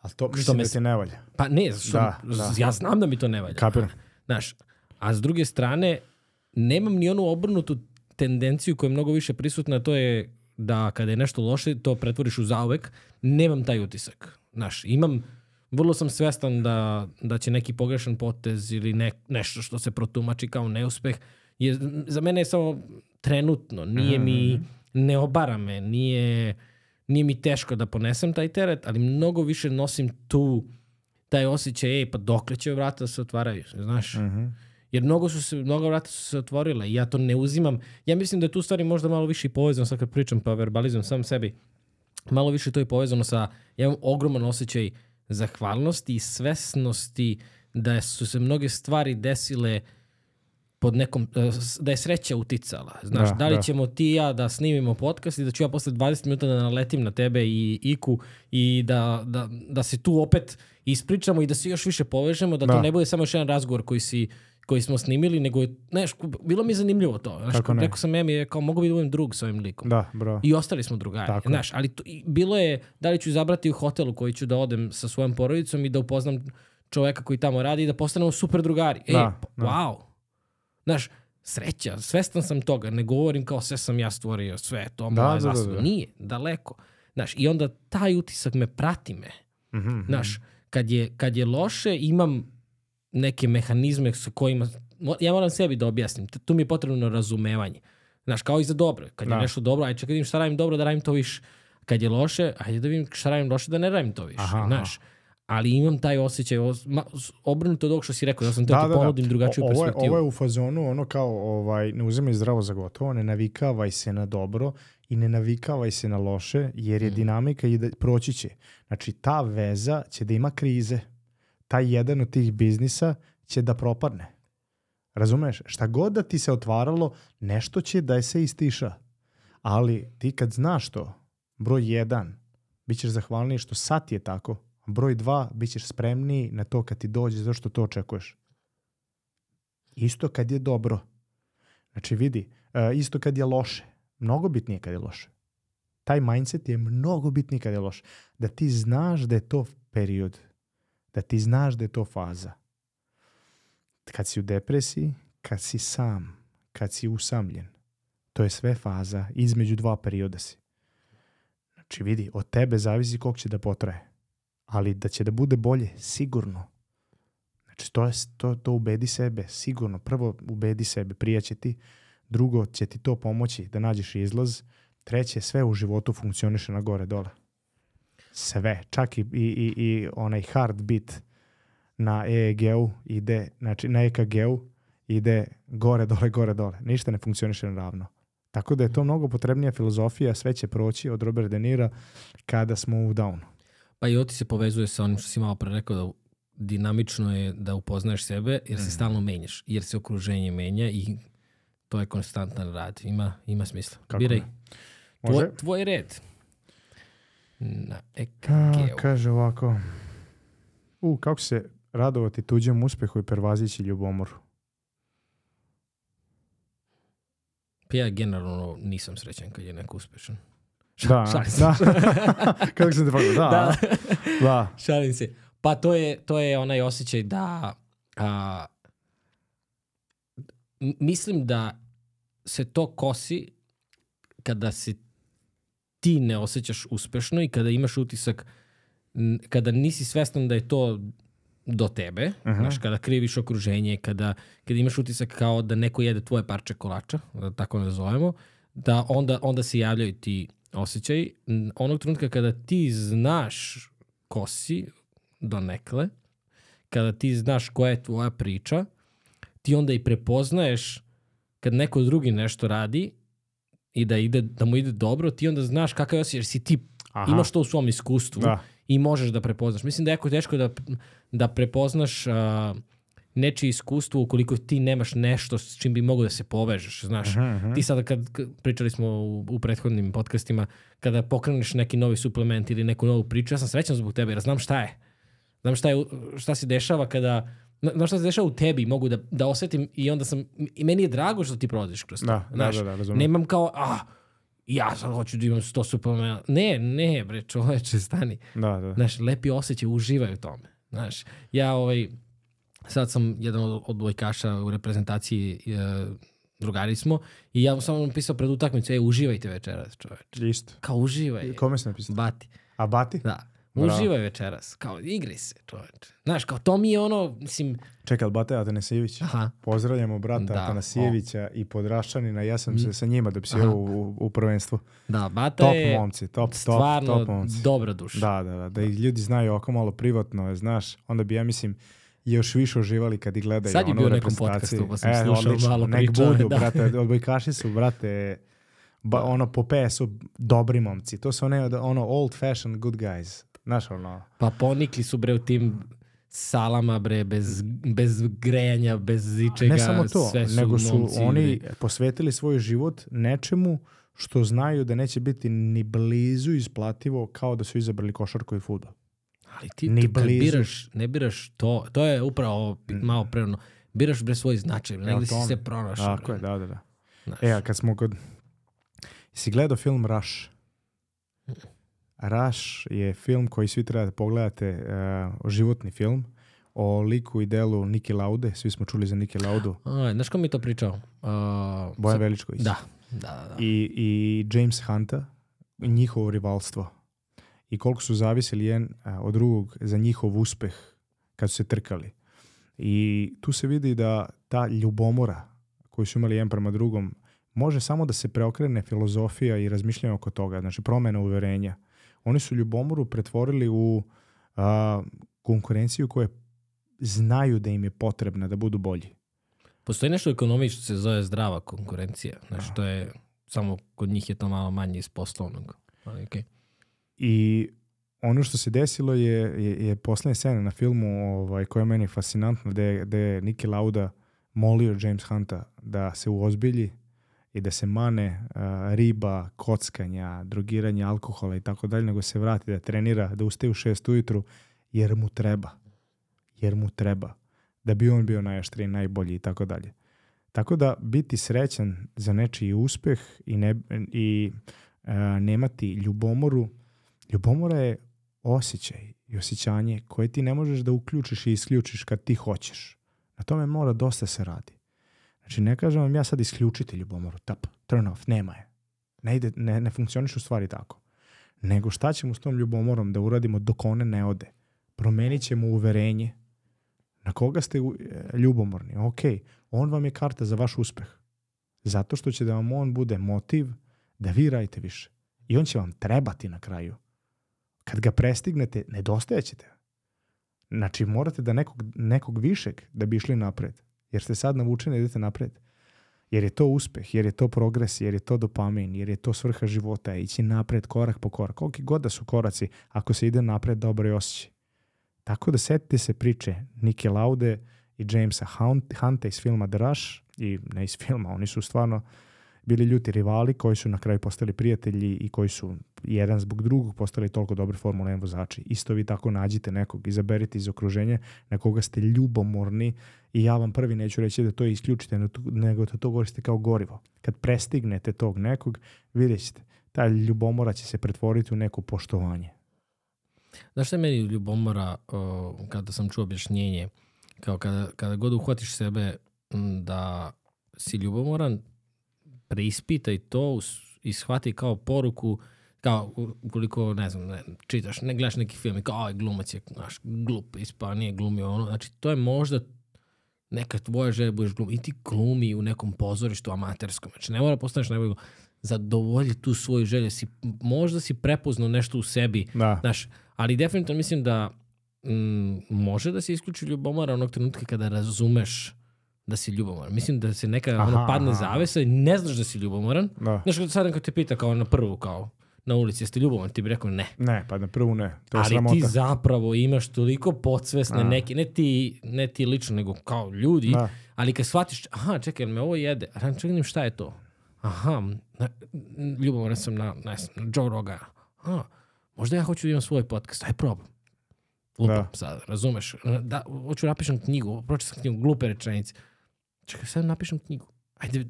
Ali to mislim me da ti ne valja. Pa ne, što, Da, da. ja znam da mi to ne valja. Kapiram. Znaš, a s druge strane, nemam ni onu obrnutu tendenciju koja je mnogo više prisutna, to je da kada je nešto loše, to pretvoriš u zauvek. Nemam taj utisak. Znaš, imam, vrlo sam svestan da, da će neki pogrešan potez ili ne, nešto što se protumači kao neuspeh, je, za mene je samo trenutno. Nije mi, ne obara me, nije, nije mi teško da ponesem taj teret, ali mnogo više nosim tu taj osjećaj, ej, pa dokle će vrata da se otvaraju, znaš? Mhm. Jer mnogo su se, mnogo vrata su se otvorile i ja to ne uzimam. Ja mislim da je tu stvari možda malo više i povezano, sad kad pričam pa verbalizujem sam sebi, malo više to je povezano sa, ja imam ogroman osjećaj zahvalnosti i svesnosti da su se mnoge stvari desile pod nekom, s- da je sreća uticala. Znaš, Da, da, li da. ćemo ti i ja da snimimo podcast i da ću ja posle 20 minuta da naletim na tebe i Iku i da, da, da se tu opet ispričamo i da se još više povežemo, da, Da. to ne bude samo još jedan razgovor koji si koji smo snimili, nego je, znaš, bilo mi je zanimljivo to. Znaš, Kako ne? rekao sam Emi, je kao, mogu bi da budem drug sa ovim likom. Da, bro. I ostali smo drugari. Tako. Znaš, ali to, i bilo je, da li ću izabrati u hotelu koji ću da odem sa svojom porodicom i da upoznam čoveka koji tamo radi i da postanemo super drugari. Ej, Da, pa, da. wow. Znaš, sreća, svestan sam toga, ne govorim kao sve sam ja stvorio, sve to Da, moja da, da, da. Nije, daleko. Znaš, i onda taj utisak me prati me. Mhm. Znaš, kad je, kad je loše, imam neke mehanizme sa kojima... Ja moram sebi da objasnim. Tu mi je potrebno razumevanje. Znaš, kao i za dobro. Kad Da. je nešto dobro, ajde čekaj da vidim šta radim dobro, da radim to više. Kad je loše, ajde da vidim šta radim loše, da ne radim to više. Aha, Znaš, ali imam taj osjećaj, obrnuto od ovog što si rekao, ja sam teo ti ponudim drugačiju O- ovo je, perspektivu. ovo je u fazonu ono kao ovaj, ne uzimaj zdravo za gotovo, ne navikavaj se na dobro i ne navikavaj se na loše jer Mm. je dinamika i da proći će. Znači ta veza će da ima krize. Taj jedan od tih biznisa će da propadne. Razumeš? Šta god da ti se otvaralo, nešto će da se istiša. Ali ti kad znaš to, broj jedan, bit ćeš zahvalniji što sad je tako. Broj dva, bit ćeš spremniji na to kad ti dođe zašto to očekuješ. Isto kad je dobro. Znači vidi, e, isto kad je loše. Mnogo bitnije kad je loše. Taj mindset je mnogo bitniji kad je loše. Da ti znaš da je to period. Da ti znaš da je to faza. Kad si u depresiji, kad si sam, kad si usamljen, to je sve faza. Između dva perioda si. Znači vidi, od tebe zavisi koliko će da potraje. Ali da će da bude bolje, sigurno. Znači, to, je, to, to ubedi sebe, sigurno. Prvo, ubedi sebe, prija će ti. Drugo, će ti to pomoći da nađeš izlaz. Treće, sve u životu funkcioniše na gore, dole. Sve. Čak i, i, i, i onaj hard bit na EEG-u ide, znači na EKG-u ide gore, dole, gore, dole. Ništa ne funkcioniše ravno. Tako da je to mnogo potrebnija filozofija, sve će proći od Robert De Nira kada smo u downu. Pa i ovo ti se povezuje sa onim što si malo pre rekao da dinamično je da upoznaješ sebe jer Mhm. se stalno menjaš, jer se okruženje menja i to je konstantan rad. Ima, ima smisla. Kako Biraj. Tvoj, tvoj red. Na A, EKG-u. kaže ovako. U, kako se radovati tuđem uspehu i pervazići ljubomoru. Pa ja generalno nisam srećan kad je neko uspešan. Da, šalim se. da. Kako sam te pogledao? Da, Da. da. Šalim se. Pa to je, to je onaj osjećaj da a, mislim da se to kosi kada se ti ne osjećaš uspešno i kada imaš utisak kada nisi svestan da je to do tebe, Aha. znaš, kada kriviš okruženje, kada, kada imaš utisak kao da neko jede tvoje parče kolača, da tako nazovemo, da onda, onda se javljaju ti osjećaj. Onog trenutka kada ti znaš ko si do nekle, kada ti znaš koja je tvoja priča, ti onda i prepoznaješ kad neko drugi nešto radi i da, ide, da mu ide dobro, ti onda znaš kakav je osjećaj, jer si ti Aha. imaš to u svom iskustvu Da. i možeš da prepoznaš. Mislim da je jako teško da, da prepoznaš a, nečije iskustvo ukoliko ti nemaš nešto s čim bi mogo da se povežeš, znaš. Mhm, mhm. Ti sada kad, pričali smo u, u prethodnim podcastima, kada pokreneš neki novi suplement ili neku novu priču, ja sam srećan zbog tebe jer znam šta je. Znam šta, je, šta se dešava kada zna- Znaš šta se dešava u tebi, mogu da, da osetim i onda sam, i meni je drago što ti prolaziš kroz to. Da, da, znaš. da, da, razumem. Nemam kao, ah, ja sad hoću da imam 100 supermana. Ne, ne, bre, čoveče, stani. Da, da. Znaš, lepi osjećaj, uživaj u tome. Znaš, ja ovaj, sad sam jedan od, od dvojkaša u reprezentaciji, e, drugari smo, i ja mu samo napisao pred utakmicu, e, uživajte večeras, čoveče. Isto. Kao uživaj. Kome si napisao? Bati. A Bati? Da. Bravo. Uživaj večeras. Kao, igraj se, čoveče. Znaš, kao, to mi je ono, mislim, Čekaj, ali Bate Atanasijević. aha, Pozdravljamo brata Da, Atanasijevića i Podraščanina. Ja sam Mm. se sa njima dopisio u, u prvenstvu. da, Bata Top je momci, top, top, stvarno top momci. dobra duša. Da, da, da. Da ih ljudi znaju oko malo privatno, znaš, onda bi ja mislim još više uživali kad ih gledaju. Sad je ono, bio u nekom podcastu, pa sam e, slušao odlično. malo Nek priča, budu, da. brate, odbojkaši su, brate, ba, ono, po PS-u dobri momci. To su one, ono, old fashioned good guys. Znaš, ono, Pa ponikli su bre u tim salama bre, bez, bez grejanja, bez ičega. ne samo to, sve su nego su momci, oni bre. posvetili svoj život nečemu što znaju da neće biti ni blizu isplativo kao da su izabrali košarku i fudbal. Ali ti ni tu kad blizu. biraš, ne biraš to, to je upravo pi- malo prerano. Biraš bre svoj značaj, E, o negdje si se pronašao. Tako je, da, da, da. Znaš. E, a kad smo kod... Si gledao film Rush? Rush je film koji svi treba da pogledate, uh, životni film o liku i delu Niki Laude. Svi smo čuli za Niki Laudu. A, znaš ko mi to pričao? Uh, Bojan sad- Veličković. Da, da, da. I, I James Hunta, njihovo rivalstvo. I koliko su zavisili jedan a, od drugog za njihov uspeh kad su se trkali. I tu se vidi da ta ljubomora koju su imali jedan prema drugom može samo da se preokrene filozofija i razmišljanje oko toga, znači promjena uverenja. Oni su ljubomoru pretvorili u a, konkurenciju koja znaju da im je potrebna da budu bolji. Postoji nešto u ekonomiji što se zove zdrava konkurencija. Znači, to je, samo kod njih je to malo manje iz poslovnog. Ali, okej. I ono što se desilo je, je, je posljednja scena na filmu ovaj, koja je meni fascinantna, gde, gde je Niki Lauda molio James Hunta da se uozbilji i da se mane a, riba, kockanja, drogiranja, alkohola i tako dalje, nego se vrati da trenira, da ustaje u šest ujutru, jer mu treba. Jer mu treba. Da bi on bio najaštriji, najbolji i tako dalje. Tako da biti srećan za nečiji uspeh i, ne, i a, nemati ljubomoru, ljubomora je osjećaj i osjećanje koje ti ne možeš da uključiš i isključiš kad ti hoćeš. Na tome mora dosta se radi. Znači ne kažem vam ja sad isključite ljubomoru, tap, turn off, nema je. Ne, ide, ne, ne u stvari tako. Nego šta ćemo s tom ljubomorom da uradimo dok one ne ode? Promenit ćemo uverenje. Na koga ste e, ljubomorni? Ok, on vam je karta za vaš uspeh. Zato što će da vam on bude motiv da vi radite više. I on će vam trebati na kraju. Kad ga prestignete, nedostajećete. Znači, morate da nekog, nekog višeg da bi išli napred. Jer ste sad navučeni da idete napred. Jer je to uspeh, jer je to progres, jer je to dopamin, jer je to svrha života, ići napred korak po korak. Koliki god da su koraci, ako se ide napred, dobro je osjećaj. Tako da setite se priče Nike Laude i Jamesa Hunt- Hunta iz filma The Rush, i ne iz filma, oni su stvarno bili ljuti rivali koji su na kraju postali prijatelji i koji su jedan zbog drugog postali toliko dobri Formula 1 vozači. Isto vi tako nađite nekog, izaberite iz okruženja na koga ste ljubomorni i ja vam prvi neću reći da to isključite, nego da to koristite kao gorivo. Kad prestignete tog nekog, vidjet ćete, ta ljubomora će se pretvoriti u neko poštovanje. Znaš šta je meni ljubomora kada sam čuo objašnjenje? Kao kada, kada god uhvatiš sebe da si ljubomoran, preispitaj to i shvati kao poruku kao ukoliko, ne znam, ne, čitaš, ne gledaš neki film i kao, aj, glumac je, znaš, glup, ispa, nije glumio ono. Znači, to je možda neka tvoja želja da budeš glumi. I ti glumi u nekom pozorištu amaterskom. Znači, ne mora postaneš najbolji glumac. Zadovolji tu svoju želju. Si, možda si prepoznao nešto u sebi Da, Znaš, ali definitivno mislim da mm, može da se isključi ljubomora onog trenutka kada razumeš da si ljubomoran. Mislim da se neka Aha, ono padne aha. zavesa i ne znaš da si ljubomoran. da. Znaš, sad neko te pita kao na prvu, kao na ulici, jeste ljubomoran? Ti bi rekao ne. Ne, pa na prvu ne. To je ali sramota. ti zapravo imaš toliko podsvesne A. neki, ne ti, ne ti lično, nego kao ljudi, Da. ali kad shvatiš, aha, čekaj, me ovo jede, a čekaj, šta je to? Aha, na, ljubomoran sam na, ne znam, na Joe Rogana. Aha, možda ja hoću da imam svoj podcast, aj probam. Lupam Da. sad, razumeš? Da, hoću da napišem knjigu, pročitao sam knjigu, glupe rečenice. Čekaj, sad napišem knjigu. Ajde,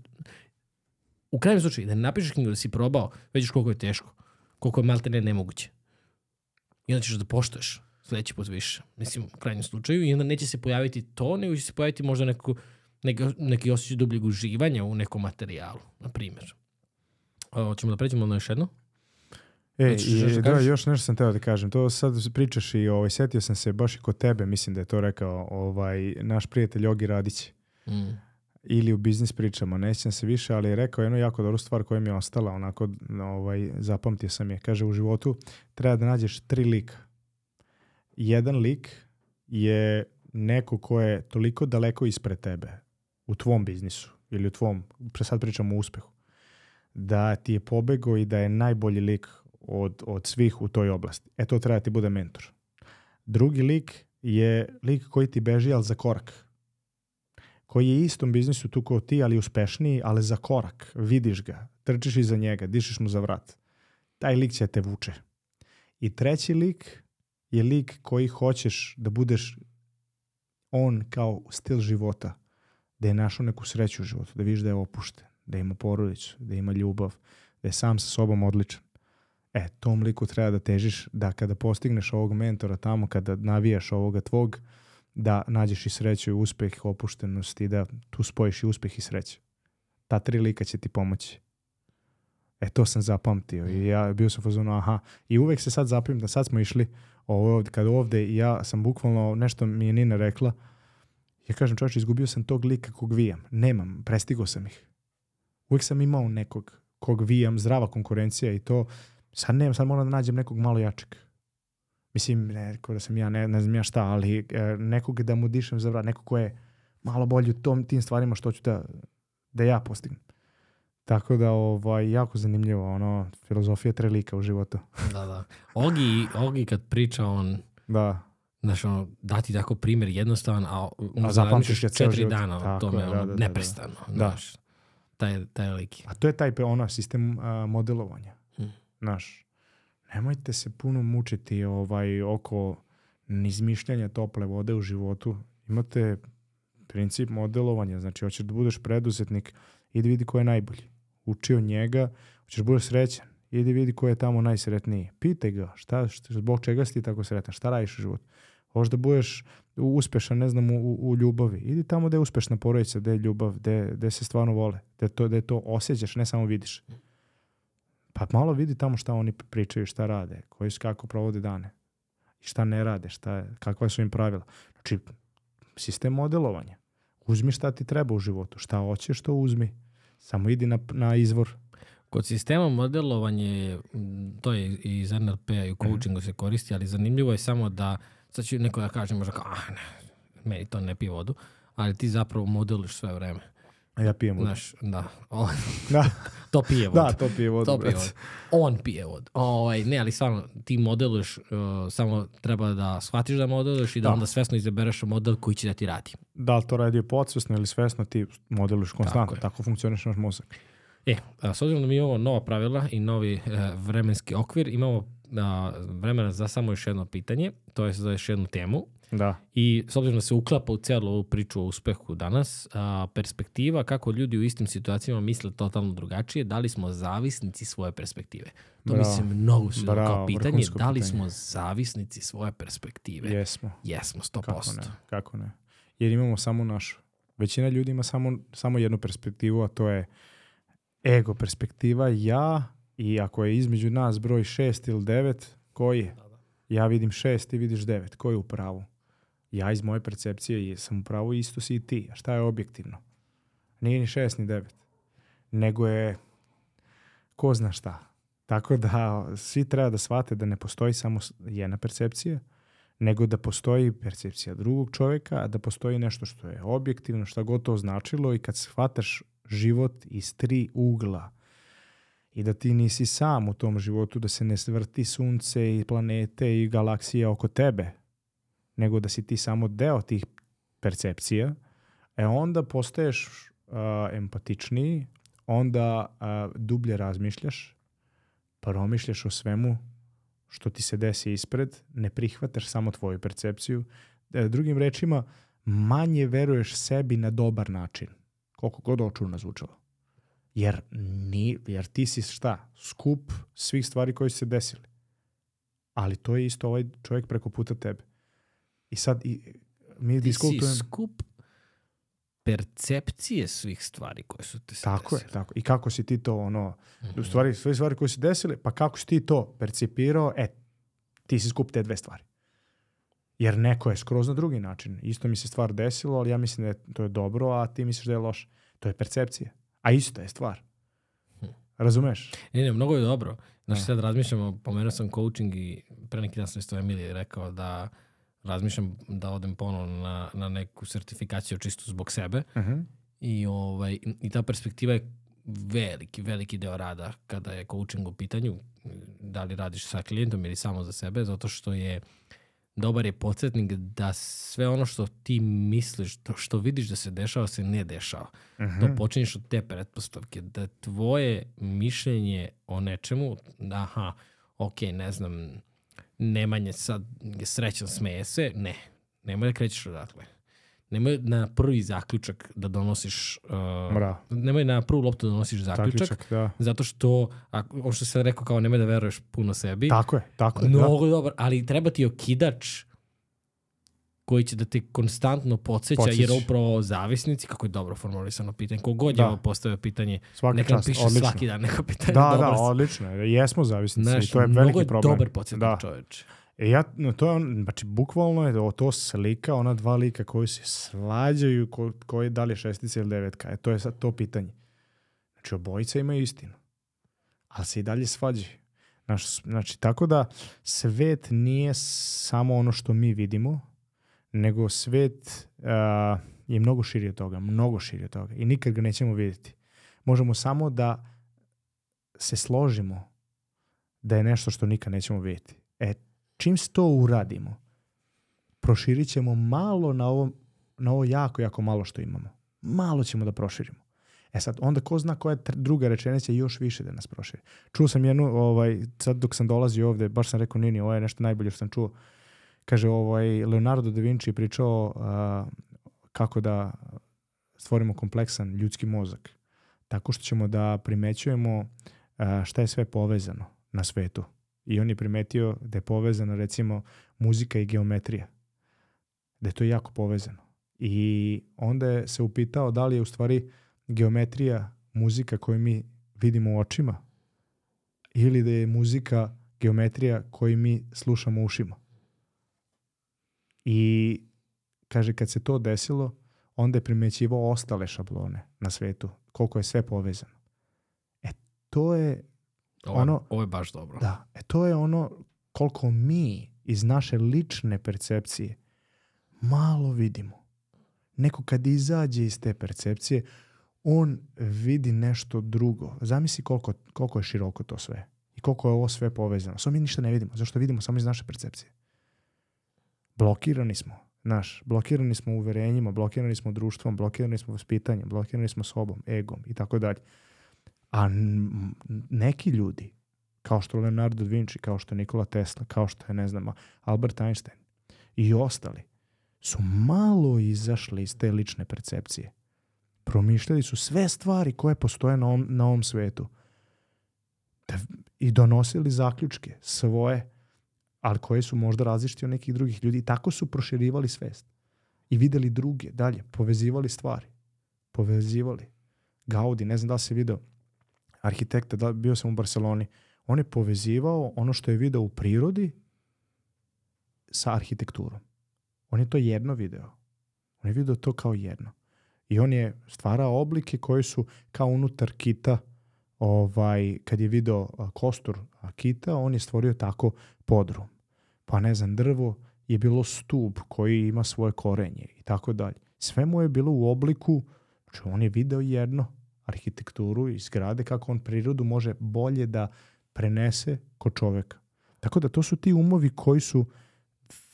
u krajnjem slučaju, da ne napišeš knjigu da si probao, vidiš koliko je teško, koliko je malte ne nemoguće. I onda ćeš da poštoješ sledeći put više. Mislim, u krajnjem slučaju. I onda neće se pojaviti to, nego će se pojaviti možda neko, neki, neki osjećaj dubljeg uživanja u nekom materijalu, na primjer. O, Hoćemo da pređemo na još jedno? E, da i, da, kažeš? još nešto sam teo da kažem. To sad pričaš i ovaj, setio sam se baš i kod tebe, mislim da je to rekao ovaj, naš prijatelj Ogi Radić. Mm. Ili u biznis pričama, ne sjećam se više, ali je rekao jednu jako dobru stvar koja mi je ostala, onako ovaj, zapamtio sam je. Kaže, u životu treba da nađeš tri lika. Jedan lik je neko ko je toliko daleko ispred tebe u tvom biznisu ili u tvom, pre sad pričamo o uspehu, da ti je pobego i da je najbolji lik od, od svih u toj oblasti. E to treba da ti bude mentor. Drugi lik je lik koji ti beži, ali za korak koji je istom biznisu tu kao ti, ali uspešniji, ali za korak. Vidiš ga, trčiš iza njega, dišeš mu za vrat. Taj lik će te vuče. I treći lik je lik koji hoćeš da budeš on kao stil života, da je našao neku sreću u životu, da vidiš da je opušten, da ima porodicu, da ima ljubav, da je sam sa sobom odličan. E, tom liku treba da težiš da kada postigneš ovog mentora tamo, kada navijaš ovoga tvog, da nađeš i sreću i uspeh, opuštenost i da tu spojiš i uspeh i sreću. Ta tri lika će ti pomoći. E, to sam zapamtio i ja bio sam fazonu, aha, i uvek se sad zapamtim da sad smo išli ovo ovde, kad ovde i ja sam bukvalno, nešto mi je Nina rekla, ja kažem čovječ, izgubio sam tog lika kog vijam. Nemam, prestigo sam ih. Uvijek sam imao nekog kog vijam, zdrava konkurencija i to, sad nemam, sad moram da nađem nekog malo jačeg. Mislim, ne rekao da sam ja, ne, ne znam ja šta, ali e, nekog da mu dišem za vrat, nekog ko je malo bolji u tom, tim stvarima što ću da, da ja postignem. Tako da, ovaj, jako zanimljivo, ono, filozofija trelika u životu. Da, da. Ogi, Ogi kad priča, on, Da, znaš, ono, dati tako primjer jednostavan, a, ono, A zapamtiš ga četiri život. dana o Tako tome, da, ono, da, da, da. neprestano, Da. znaš. Taj, taj lik. a to je taj ono, sistem a, modelovanja. Mm. Znaš, nemojte se puno mučiti ovaj, oko izmišljanja tople vode u životu. Imate princip modelovanja, znači hoćeš da budeš preduzetnik, idi vidi ko je najbolji. Uči od njega, hoćeš da budeš srećan, idi vidi ko je tamo najsretniji. Pitaj ga, šta, šta, zbog čega si ti tako sretan, šta radiš u životu. Hoćeš da budeš uspešan, ne znam, u- u ljubavi. Idi tamo gde je uspešna porodica, gde je ljubav, gde, gde se stvarno vole, gde to, gde to osjećaš, ne samo vidiš. Pa malo vidi tamo šta oni pričaju, šta rade, koji su kako provode dane. I šta ne rade, šta, kakva su im pravila. Znači, sistem modelovanja. Uzmi šta ti treba u životu. Šta hoćeš, to uzmi. Samo idi na, na izvor. Kod sistema modelovanje, to je i iz NLP-a Mhm. i u coachingu se koristi, ali zanimljivo je samo da, sad će neko da kaže možda kao, ah ne, meni to ne pije vodu, ali ti zapravo modeluješ sve vreme. A ja pijem vodu. Znaš, da, on, Da, to pije vodu. da, to pije vodu. To pije vodu. On pije vodu. Ovaj, ne, ali stvarno, ti modeluješ, uh, samo treba da shvatiš da modeluješ i da, Da. onda svesno izabereš model koji će da ti radi. Da li to radio podsvesno ili svesno, ti modeluješ konstantno. je. Tako, funkcioniš naš mozak. E, a, s obzirom da mi imamo nova pravila i novi e, vremenski okvir, imamo a, vremena za samo još jedno pitanje, to je za još jednu temu. Da. I s obzirom da se uklapa u celu ovu priču o uspehu danas, a, perspektiva kako ljudi u istim situacijama misle totalno drugačije, da li smo zavisnici svoje perspektive? To mi Bravo. se mnogo kao Bravo, pitanje, vrhunsko da li pitanje. smo zavisnici svoje perspektive? Jesmo. Jesmo, 100%. Kako ne? Kako ne? Jer imamo samo našu. Većina ljudi ima samo, samo jednu perspektivu, a to je ego perspektiva, ja i ako je između nas broj šest ili devet, koji je? Ja vidim šest, ti vidiš devet. Ko je u pravu? Ja iz moje percepcije sam u pravu, isto si i ti. A šta je objektivno? Nije ni šest ni devet. Nego je ko zna šta. Tako da svi treba da shvate da ne postoji samo jedna percepcija, nego da postoji percepcija drugog čovjeka, a da postoji nešto što je objektivno, šta god to značilo i kad shvataš život iz tri ugla i da ti nisi sam u tom životu, da se ne vrti sunce i planete i galaksije oko tebe, nego da si ti samo deo tih percepcija, e onda postaješ a, empatičniji, onda a, dublje razmišljaš, promišljaš o svemu što ti se desi ispred, ne prihvataš samo tvoju percepciju. E, drugim rečima, manje veruješ sebi na dobar način. Koliko god očurno zvučalo. Jer, ni, jer ti si šta? Skup svih stvari koji su se desili. Ali to je isto ovaj čovjek preko puta tebe. I sad i, mi Ti si diskutujemo... skup percepcije svih stvari koje su te se Tako je, desile. tako. I kako si ti to ono, Mhm. u stvari sve stvari koje se desile, pa kako si ti to percipirao, e, ti si skup te dve stvari. Jer neko je skroz na drugi način. Isto mi se stvar desilo, ali ja mislim da je, to je dobro, a ti misliš da je loše. To je percepcija. A isto je stvar. Hm. Razumeš? Ne, ne, mnogo je dobro. Znači Da. sad razmišljamo, pomenuo sam coaching i pre neki dan sam isto Emilije rekao da razmišljam da odem ponovno na, na neku sertifikaciju čisto zbog sebe Uh i, ovaj, i ta perspektiva je veliki, veliki deo rada kada je coaching u pitanju, da li radiš sa klijentom ili samo za sebe, zato što je dobar je podsjetnik da sve ono što ti misliš, to što vidiš da se dešava, se ne dešava. Mhm. To počinješ od te pretpostavke, da tvoje mišljenje o nečemu, aha, ok, ne znam, Nemanje sad je srećan, smeje se, ne. Nemoj da krećeš odatle. Nemoj na prvi zaključak da donosiš... Uh, Bravo. nemoj na prvu loptu da donosiš zaključak, Zaključak, da. zato što, a, ono što sam rekao kao nemoj da veruješ puno sebi, Tako je, tako je. da. mnogo dobar, ali treba ti okidač koji će da te konstantno podsjeća, jer Podsjeća. upravo zavisnici, kako je dobro formulisano pitanje, kogod je Da. ovo postavio pitanje, Svaka neka čast, piše odlično. svaki dan neko pitanje. Da, da, dobro si. odlično. je. Jesmo zavisnici Znaš, i to je mnogo veliki je problem. dobar podsjetnik Da. čoveče. E ja, no, to je on, znači bukvalno je to slika, ona dva lika koji se slađaju, ko, koji da li je šestica ili devetka. E to je sad to pitanje. Znači obojica imaju istinu, ali se i dalje svađaju. Znaš, znači, tako da svet nije samo ono što mi vidimo, nego svet a, je mnogo širi od toga, mnogo širi od toga i nikad ga nećemo vidjeti. Možemo samo da se složimo da je nešto što nikad nećemo vidjeti. E, čim to uradimo, proširit ćemo malo na ovo, na ovo jako, jako malo što imamo. Malo ćemo da proširimo. E sad, onda ko zna koja druga rečenica još više da nas proširi. Čuo sam jednu, ovaj, sad dok sam dolazio ovde, baš sam rekao, Nini, ovo je nešto najbolje što sam čuo. Kaže, ovaj, Leonardo da Vinci pričao a, kako da stvorimo kompleksan ljudski mozak. Tako što ćemo da primećujemo a, šta je sve povezano na svetu. I on je primetio da je povezano recimo muzika i geometrija. Da je to jako povezano. I onda je se upitao da li je u stvari geometrija muzika koju mi vidimo očima ili da je muzika geometrija koju mi slušamo ušima. I kaže kad se to desilo, onda je primećivao ostale šablone na svetu, koliko je sve povezano. E to je Ovo, je- Ono- ovo je baš dobro. da, e to je ono koliko mi iz naše lične percepcije malo vidimo. Neko kad izađe iz te percepcije, on vidi nešto drugo. Zamisli koliko, koliko je široko to sve. I koliko je ovo sve povezano. Samo mi ništa ne vidimo. Zašto vidimo samo iz naše percepcije? Blokirani smo. Naš, blokirani smo uverenjima, blokirani smo društvom, blokirani smo vaspitanjem, blokirani smo sobom, egom i tako dalje. A neki ljudi, kao što Leonardo da Vinci, kao što Nikola Tesla, kao što je, ne znam, Albert Einstein i ostali, su malo izašli iz te lične percepcije. Promišljali su sve stvari koje postoje na ovom, na ovom svetu. Da, I donosili zaključke svoje, ali koje su možda različiti od nekih drugih ljudi. I tako su proširivali svest. I videli druge dalje, povezivali stvari. Povezivali. Gaudi, ne znam da li se video, arhitekta, da, bio sam u Barceloni, on je povezivao ono što je video u prirodi sa arhitekturom. On je to jedno video. On je video to kao jedno. I on je stvarao oblike koji su kao unutar kita, ovaj, kad je video kostur kita, on je stvorio tako podrum. Pa ne znam, drvo je bilo stub koji ima svoje korenje i tako dalje. Sve mu je bilo u obliku, znači on je video jedno, arhitekturu i zgrade, kako on prirodu može bolje da prenese kod čoveka. Tako da to su ti umovi koji su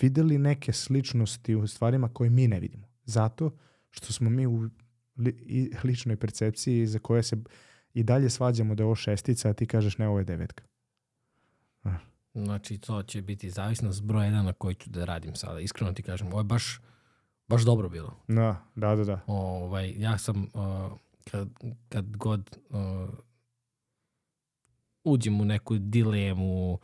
videli neke sličnosti u stvarima koje mi ne vidimo. Zato što smo mi u ličnoj percepciji za koje se i dalje svađamo da je ovo šestica, a ti kažeš ne, ovo je devetka. Znači, to će biti zavisnost broja jedan na koji ću da radim sada. Iskreno ti kažem, ovo je baš, baš dobro bilo. Da, da, da, da. Ovaj, ja sam uh, kad, kad god uh, uđem u neku dilemu,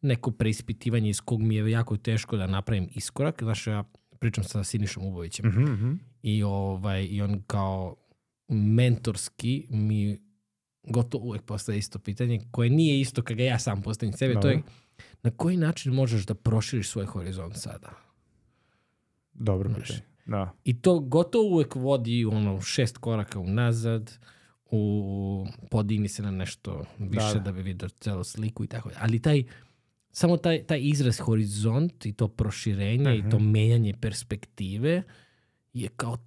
neko preispitivanje iz kog mi je jako teško da napravim iskorak. Znaš, ja pričam sa Sinišom Ubovićem Mhm, mhm. i, ovaj, i on kao mentorski mi gotovo uvek postaje isto pitanje koje nije isto kada ja sam postavim sebe. To je na koji način možeš da proširiš svoj horizont sada? Dobro Znaš. pitanje. Da. I to gotovo uvek vodi ono šest koraka unazad, u podigni se na nešto više da, Da, da. bi vidio celu sliku i tako. Ali taj, samo taj, taj izraz horizont i to proširenje i to menjanje perspektive je kao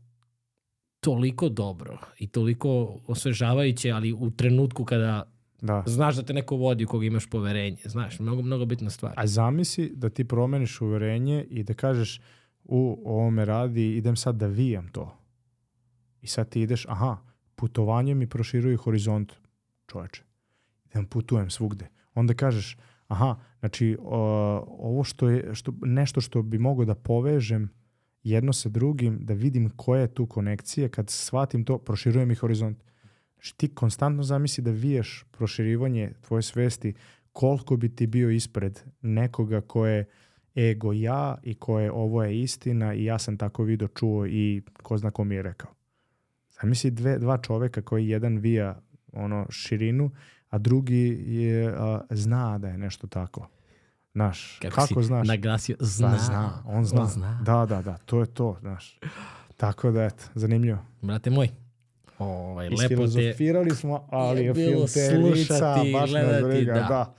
toliko dobro i toliko osvežavajuće, ali u trenutku kada Da. znaš da te neko vodi u koga imaš poverenje. Znaš, mnogo, mnogo bitna stvar. A zamisli da ti promeniš uverenje i da kažeš u ovome radi, idem sad da vijam to. I sad ti ideš, aha, putovanje mi proširuje horizont, čoveče. Idem putujem svugde. Onda kažeš, aha, znači o, ovo što je, što, nešto što bi mogao da povežem jedno sa drugim, da vidim koja je tu konekcija, kad shvatim to, proširuje mi horizont. Znači ti konstantno zamisli da viješ proširivanje tvoje svesti koliko bi ti bio ispred nekoga ko je ego ja i ko je ovo je istina i ja sam tako video čuo i ko zna ko mi je rekao. Zamisli dve, dva čoveka koji jedan vija ono širinu, a drugi je, a, zna da je nešto tako. Znaš, kako, si znaš? naglasio, Da, zna. zna, on zna. On zna. Da, da, da, to je to, znaš. Tako da, eto, zanimljivo. Brate moj, ovaj, lepo te... Smo, ali je bilo slušati, baš gledati, da. da.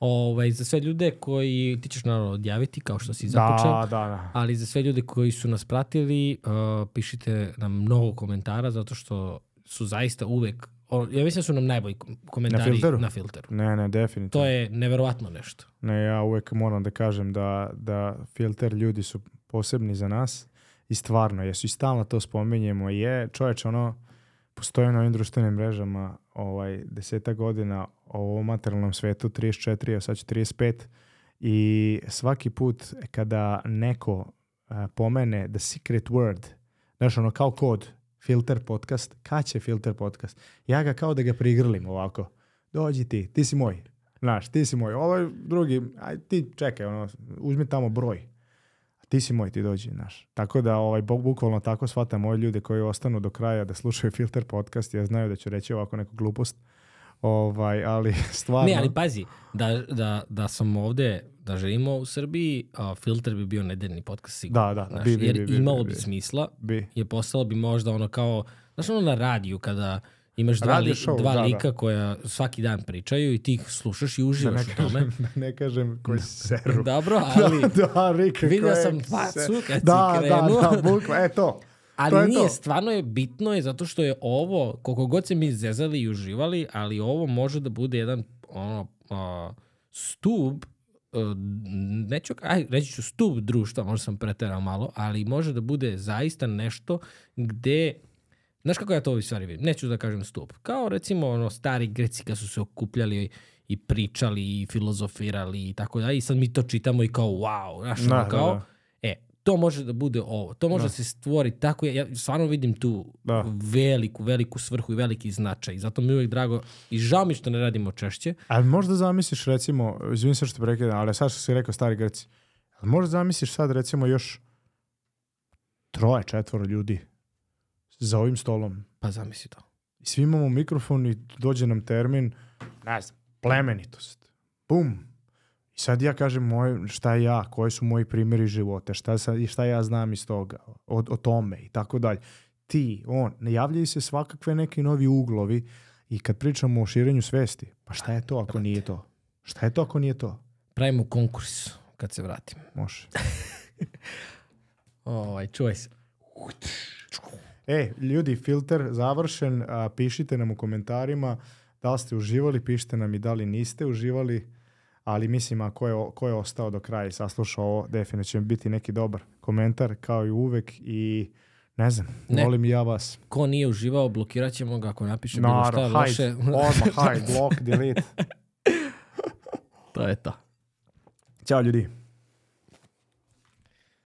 Ovaj, za sve ljude koji, ti ćeš naravno odjaviti kao što si započeo, Da, da, da. ali za sve ljude koji su nas pratili, uh, pišite nam mnogo komentara zato što su zaista uvek, o, ja mislim da su nam najbolji kom- komentari filteru? na filteru. Ne, ne, definitivno. To je neverovatno nešto. Ne, ja uvek moram da kažem da, da filter ljudi su posebni za nas i stvarno, jesu i stalno to spominjemo, je čovječ ono, postoje na ovim društvenim mrežama ovaj, deseta godina o ovom materijalnom svetu, 34, a sad će 35 i svaki put kada neko a, pomene the secret word, znaš ono kao kod, filter podcast, kad će filter podcast? Ja ga kao da ga prigrlim ovako. Dođi ti, ti si moj. Znaš, ti si moj. Ovaj drugi, aj ti čekaj, ono, uzmi tamo broj. Ti si moj, ti dođi, znaš. Tako da, ovaj, bu- bukvalno tako shvatam ove ljude koji ostanu do kraja da slušaju filter podcast, jer znaju da ću reći ovako neku glupost. Ovaj, ali stvarno... Ne, ali pazi, da, da, da sam ovde, da živimo u Srbiji, a, filter bi bio nedeljni podcast sigurno. Da, da, znaš, bi, bi, jer bi, bi, imalo bi, bi bi. smisla, bi. je postalo bi možda ono kao, znaš ono na radiju kada imaš dva, li, show, dva da, da. lika koja svaki dan pričaju i ti ih slušaš i Da uživaš ne u tome. da ne kažem koji seru. Dobro, ali, da, da, Rike, Vidio sam facu kad si da, krenuo. Da, da, bukva, e to. ali to je nije, to. stvarno je bitno je zato što je ovo, koliko god se mi zezali i uživali, ali ovo može da bude jedan ono, a, stub neću, aj, reći ću stub društva, možda sam preterao malo, ali može da bude zaista nešto gde Znaš kako ja to ovi stvari vidim? Neću da kažem stup. Kao recimo ono, stari Greci kad su se okupljali i pričali i filozofirali i tako dalje i sad mi to čitamo i kao wow, znaš, Da, ono da, kao, da. e, to može da bude ovo, to može da. se stvori tako, ja, ja stvarno vidim tu Da. veliku, veliku svrhu i veliki značaj i zato mi je uvijek drago i žao mi što ne radimo češće, Ali možda zamisliš recimo, izvini se što te prekidam, ali sad što si rekao stari Grci, ali možda zamisliš sad recimo još troje, četvoro ljudi za ovim stolom pa zamisli to. i svi imamo mikrofon i dođe nam termin, ne znam, plemenitost. Bum. I sad ja kažem moj, šta ja, koji su moji primjeri života, šta, sa, šta ja znam iz toga, o, o tome i tako dalje. Ti, on, ne javljaju se svakakve neki novi uglovi i kad pričamo o širenju svesti, pa šta je to ako nije to? Šta je to ako nije to? Pravimo konkurs kad se vratim. Može. Ovaj, čuvaj se. E, ljudi, filter završen, a, pišite nam u komentarima da li ste uživali, pišite nam i da li niste uživali, ali mislim ako je, ko je ostao do kraja i saslušao ovo, definitivno će biti neki dobar komentar, kao i uvek i ne znam, Ne. volim ja vas. Ko nije uživao, blokirat ćemo ga ako napiše bilo šta Naravno, loše. hide, odmah, hide, block, delete. to je to. Ćao ljudi.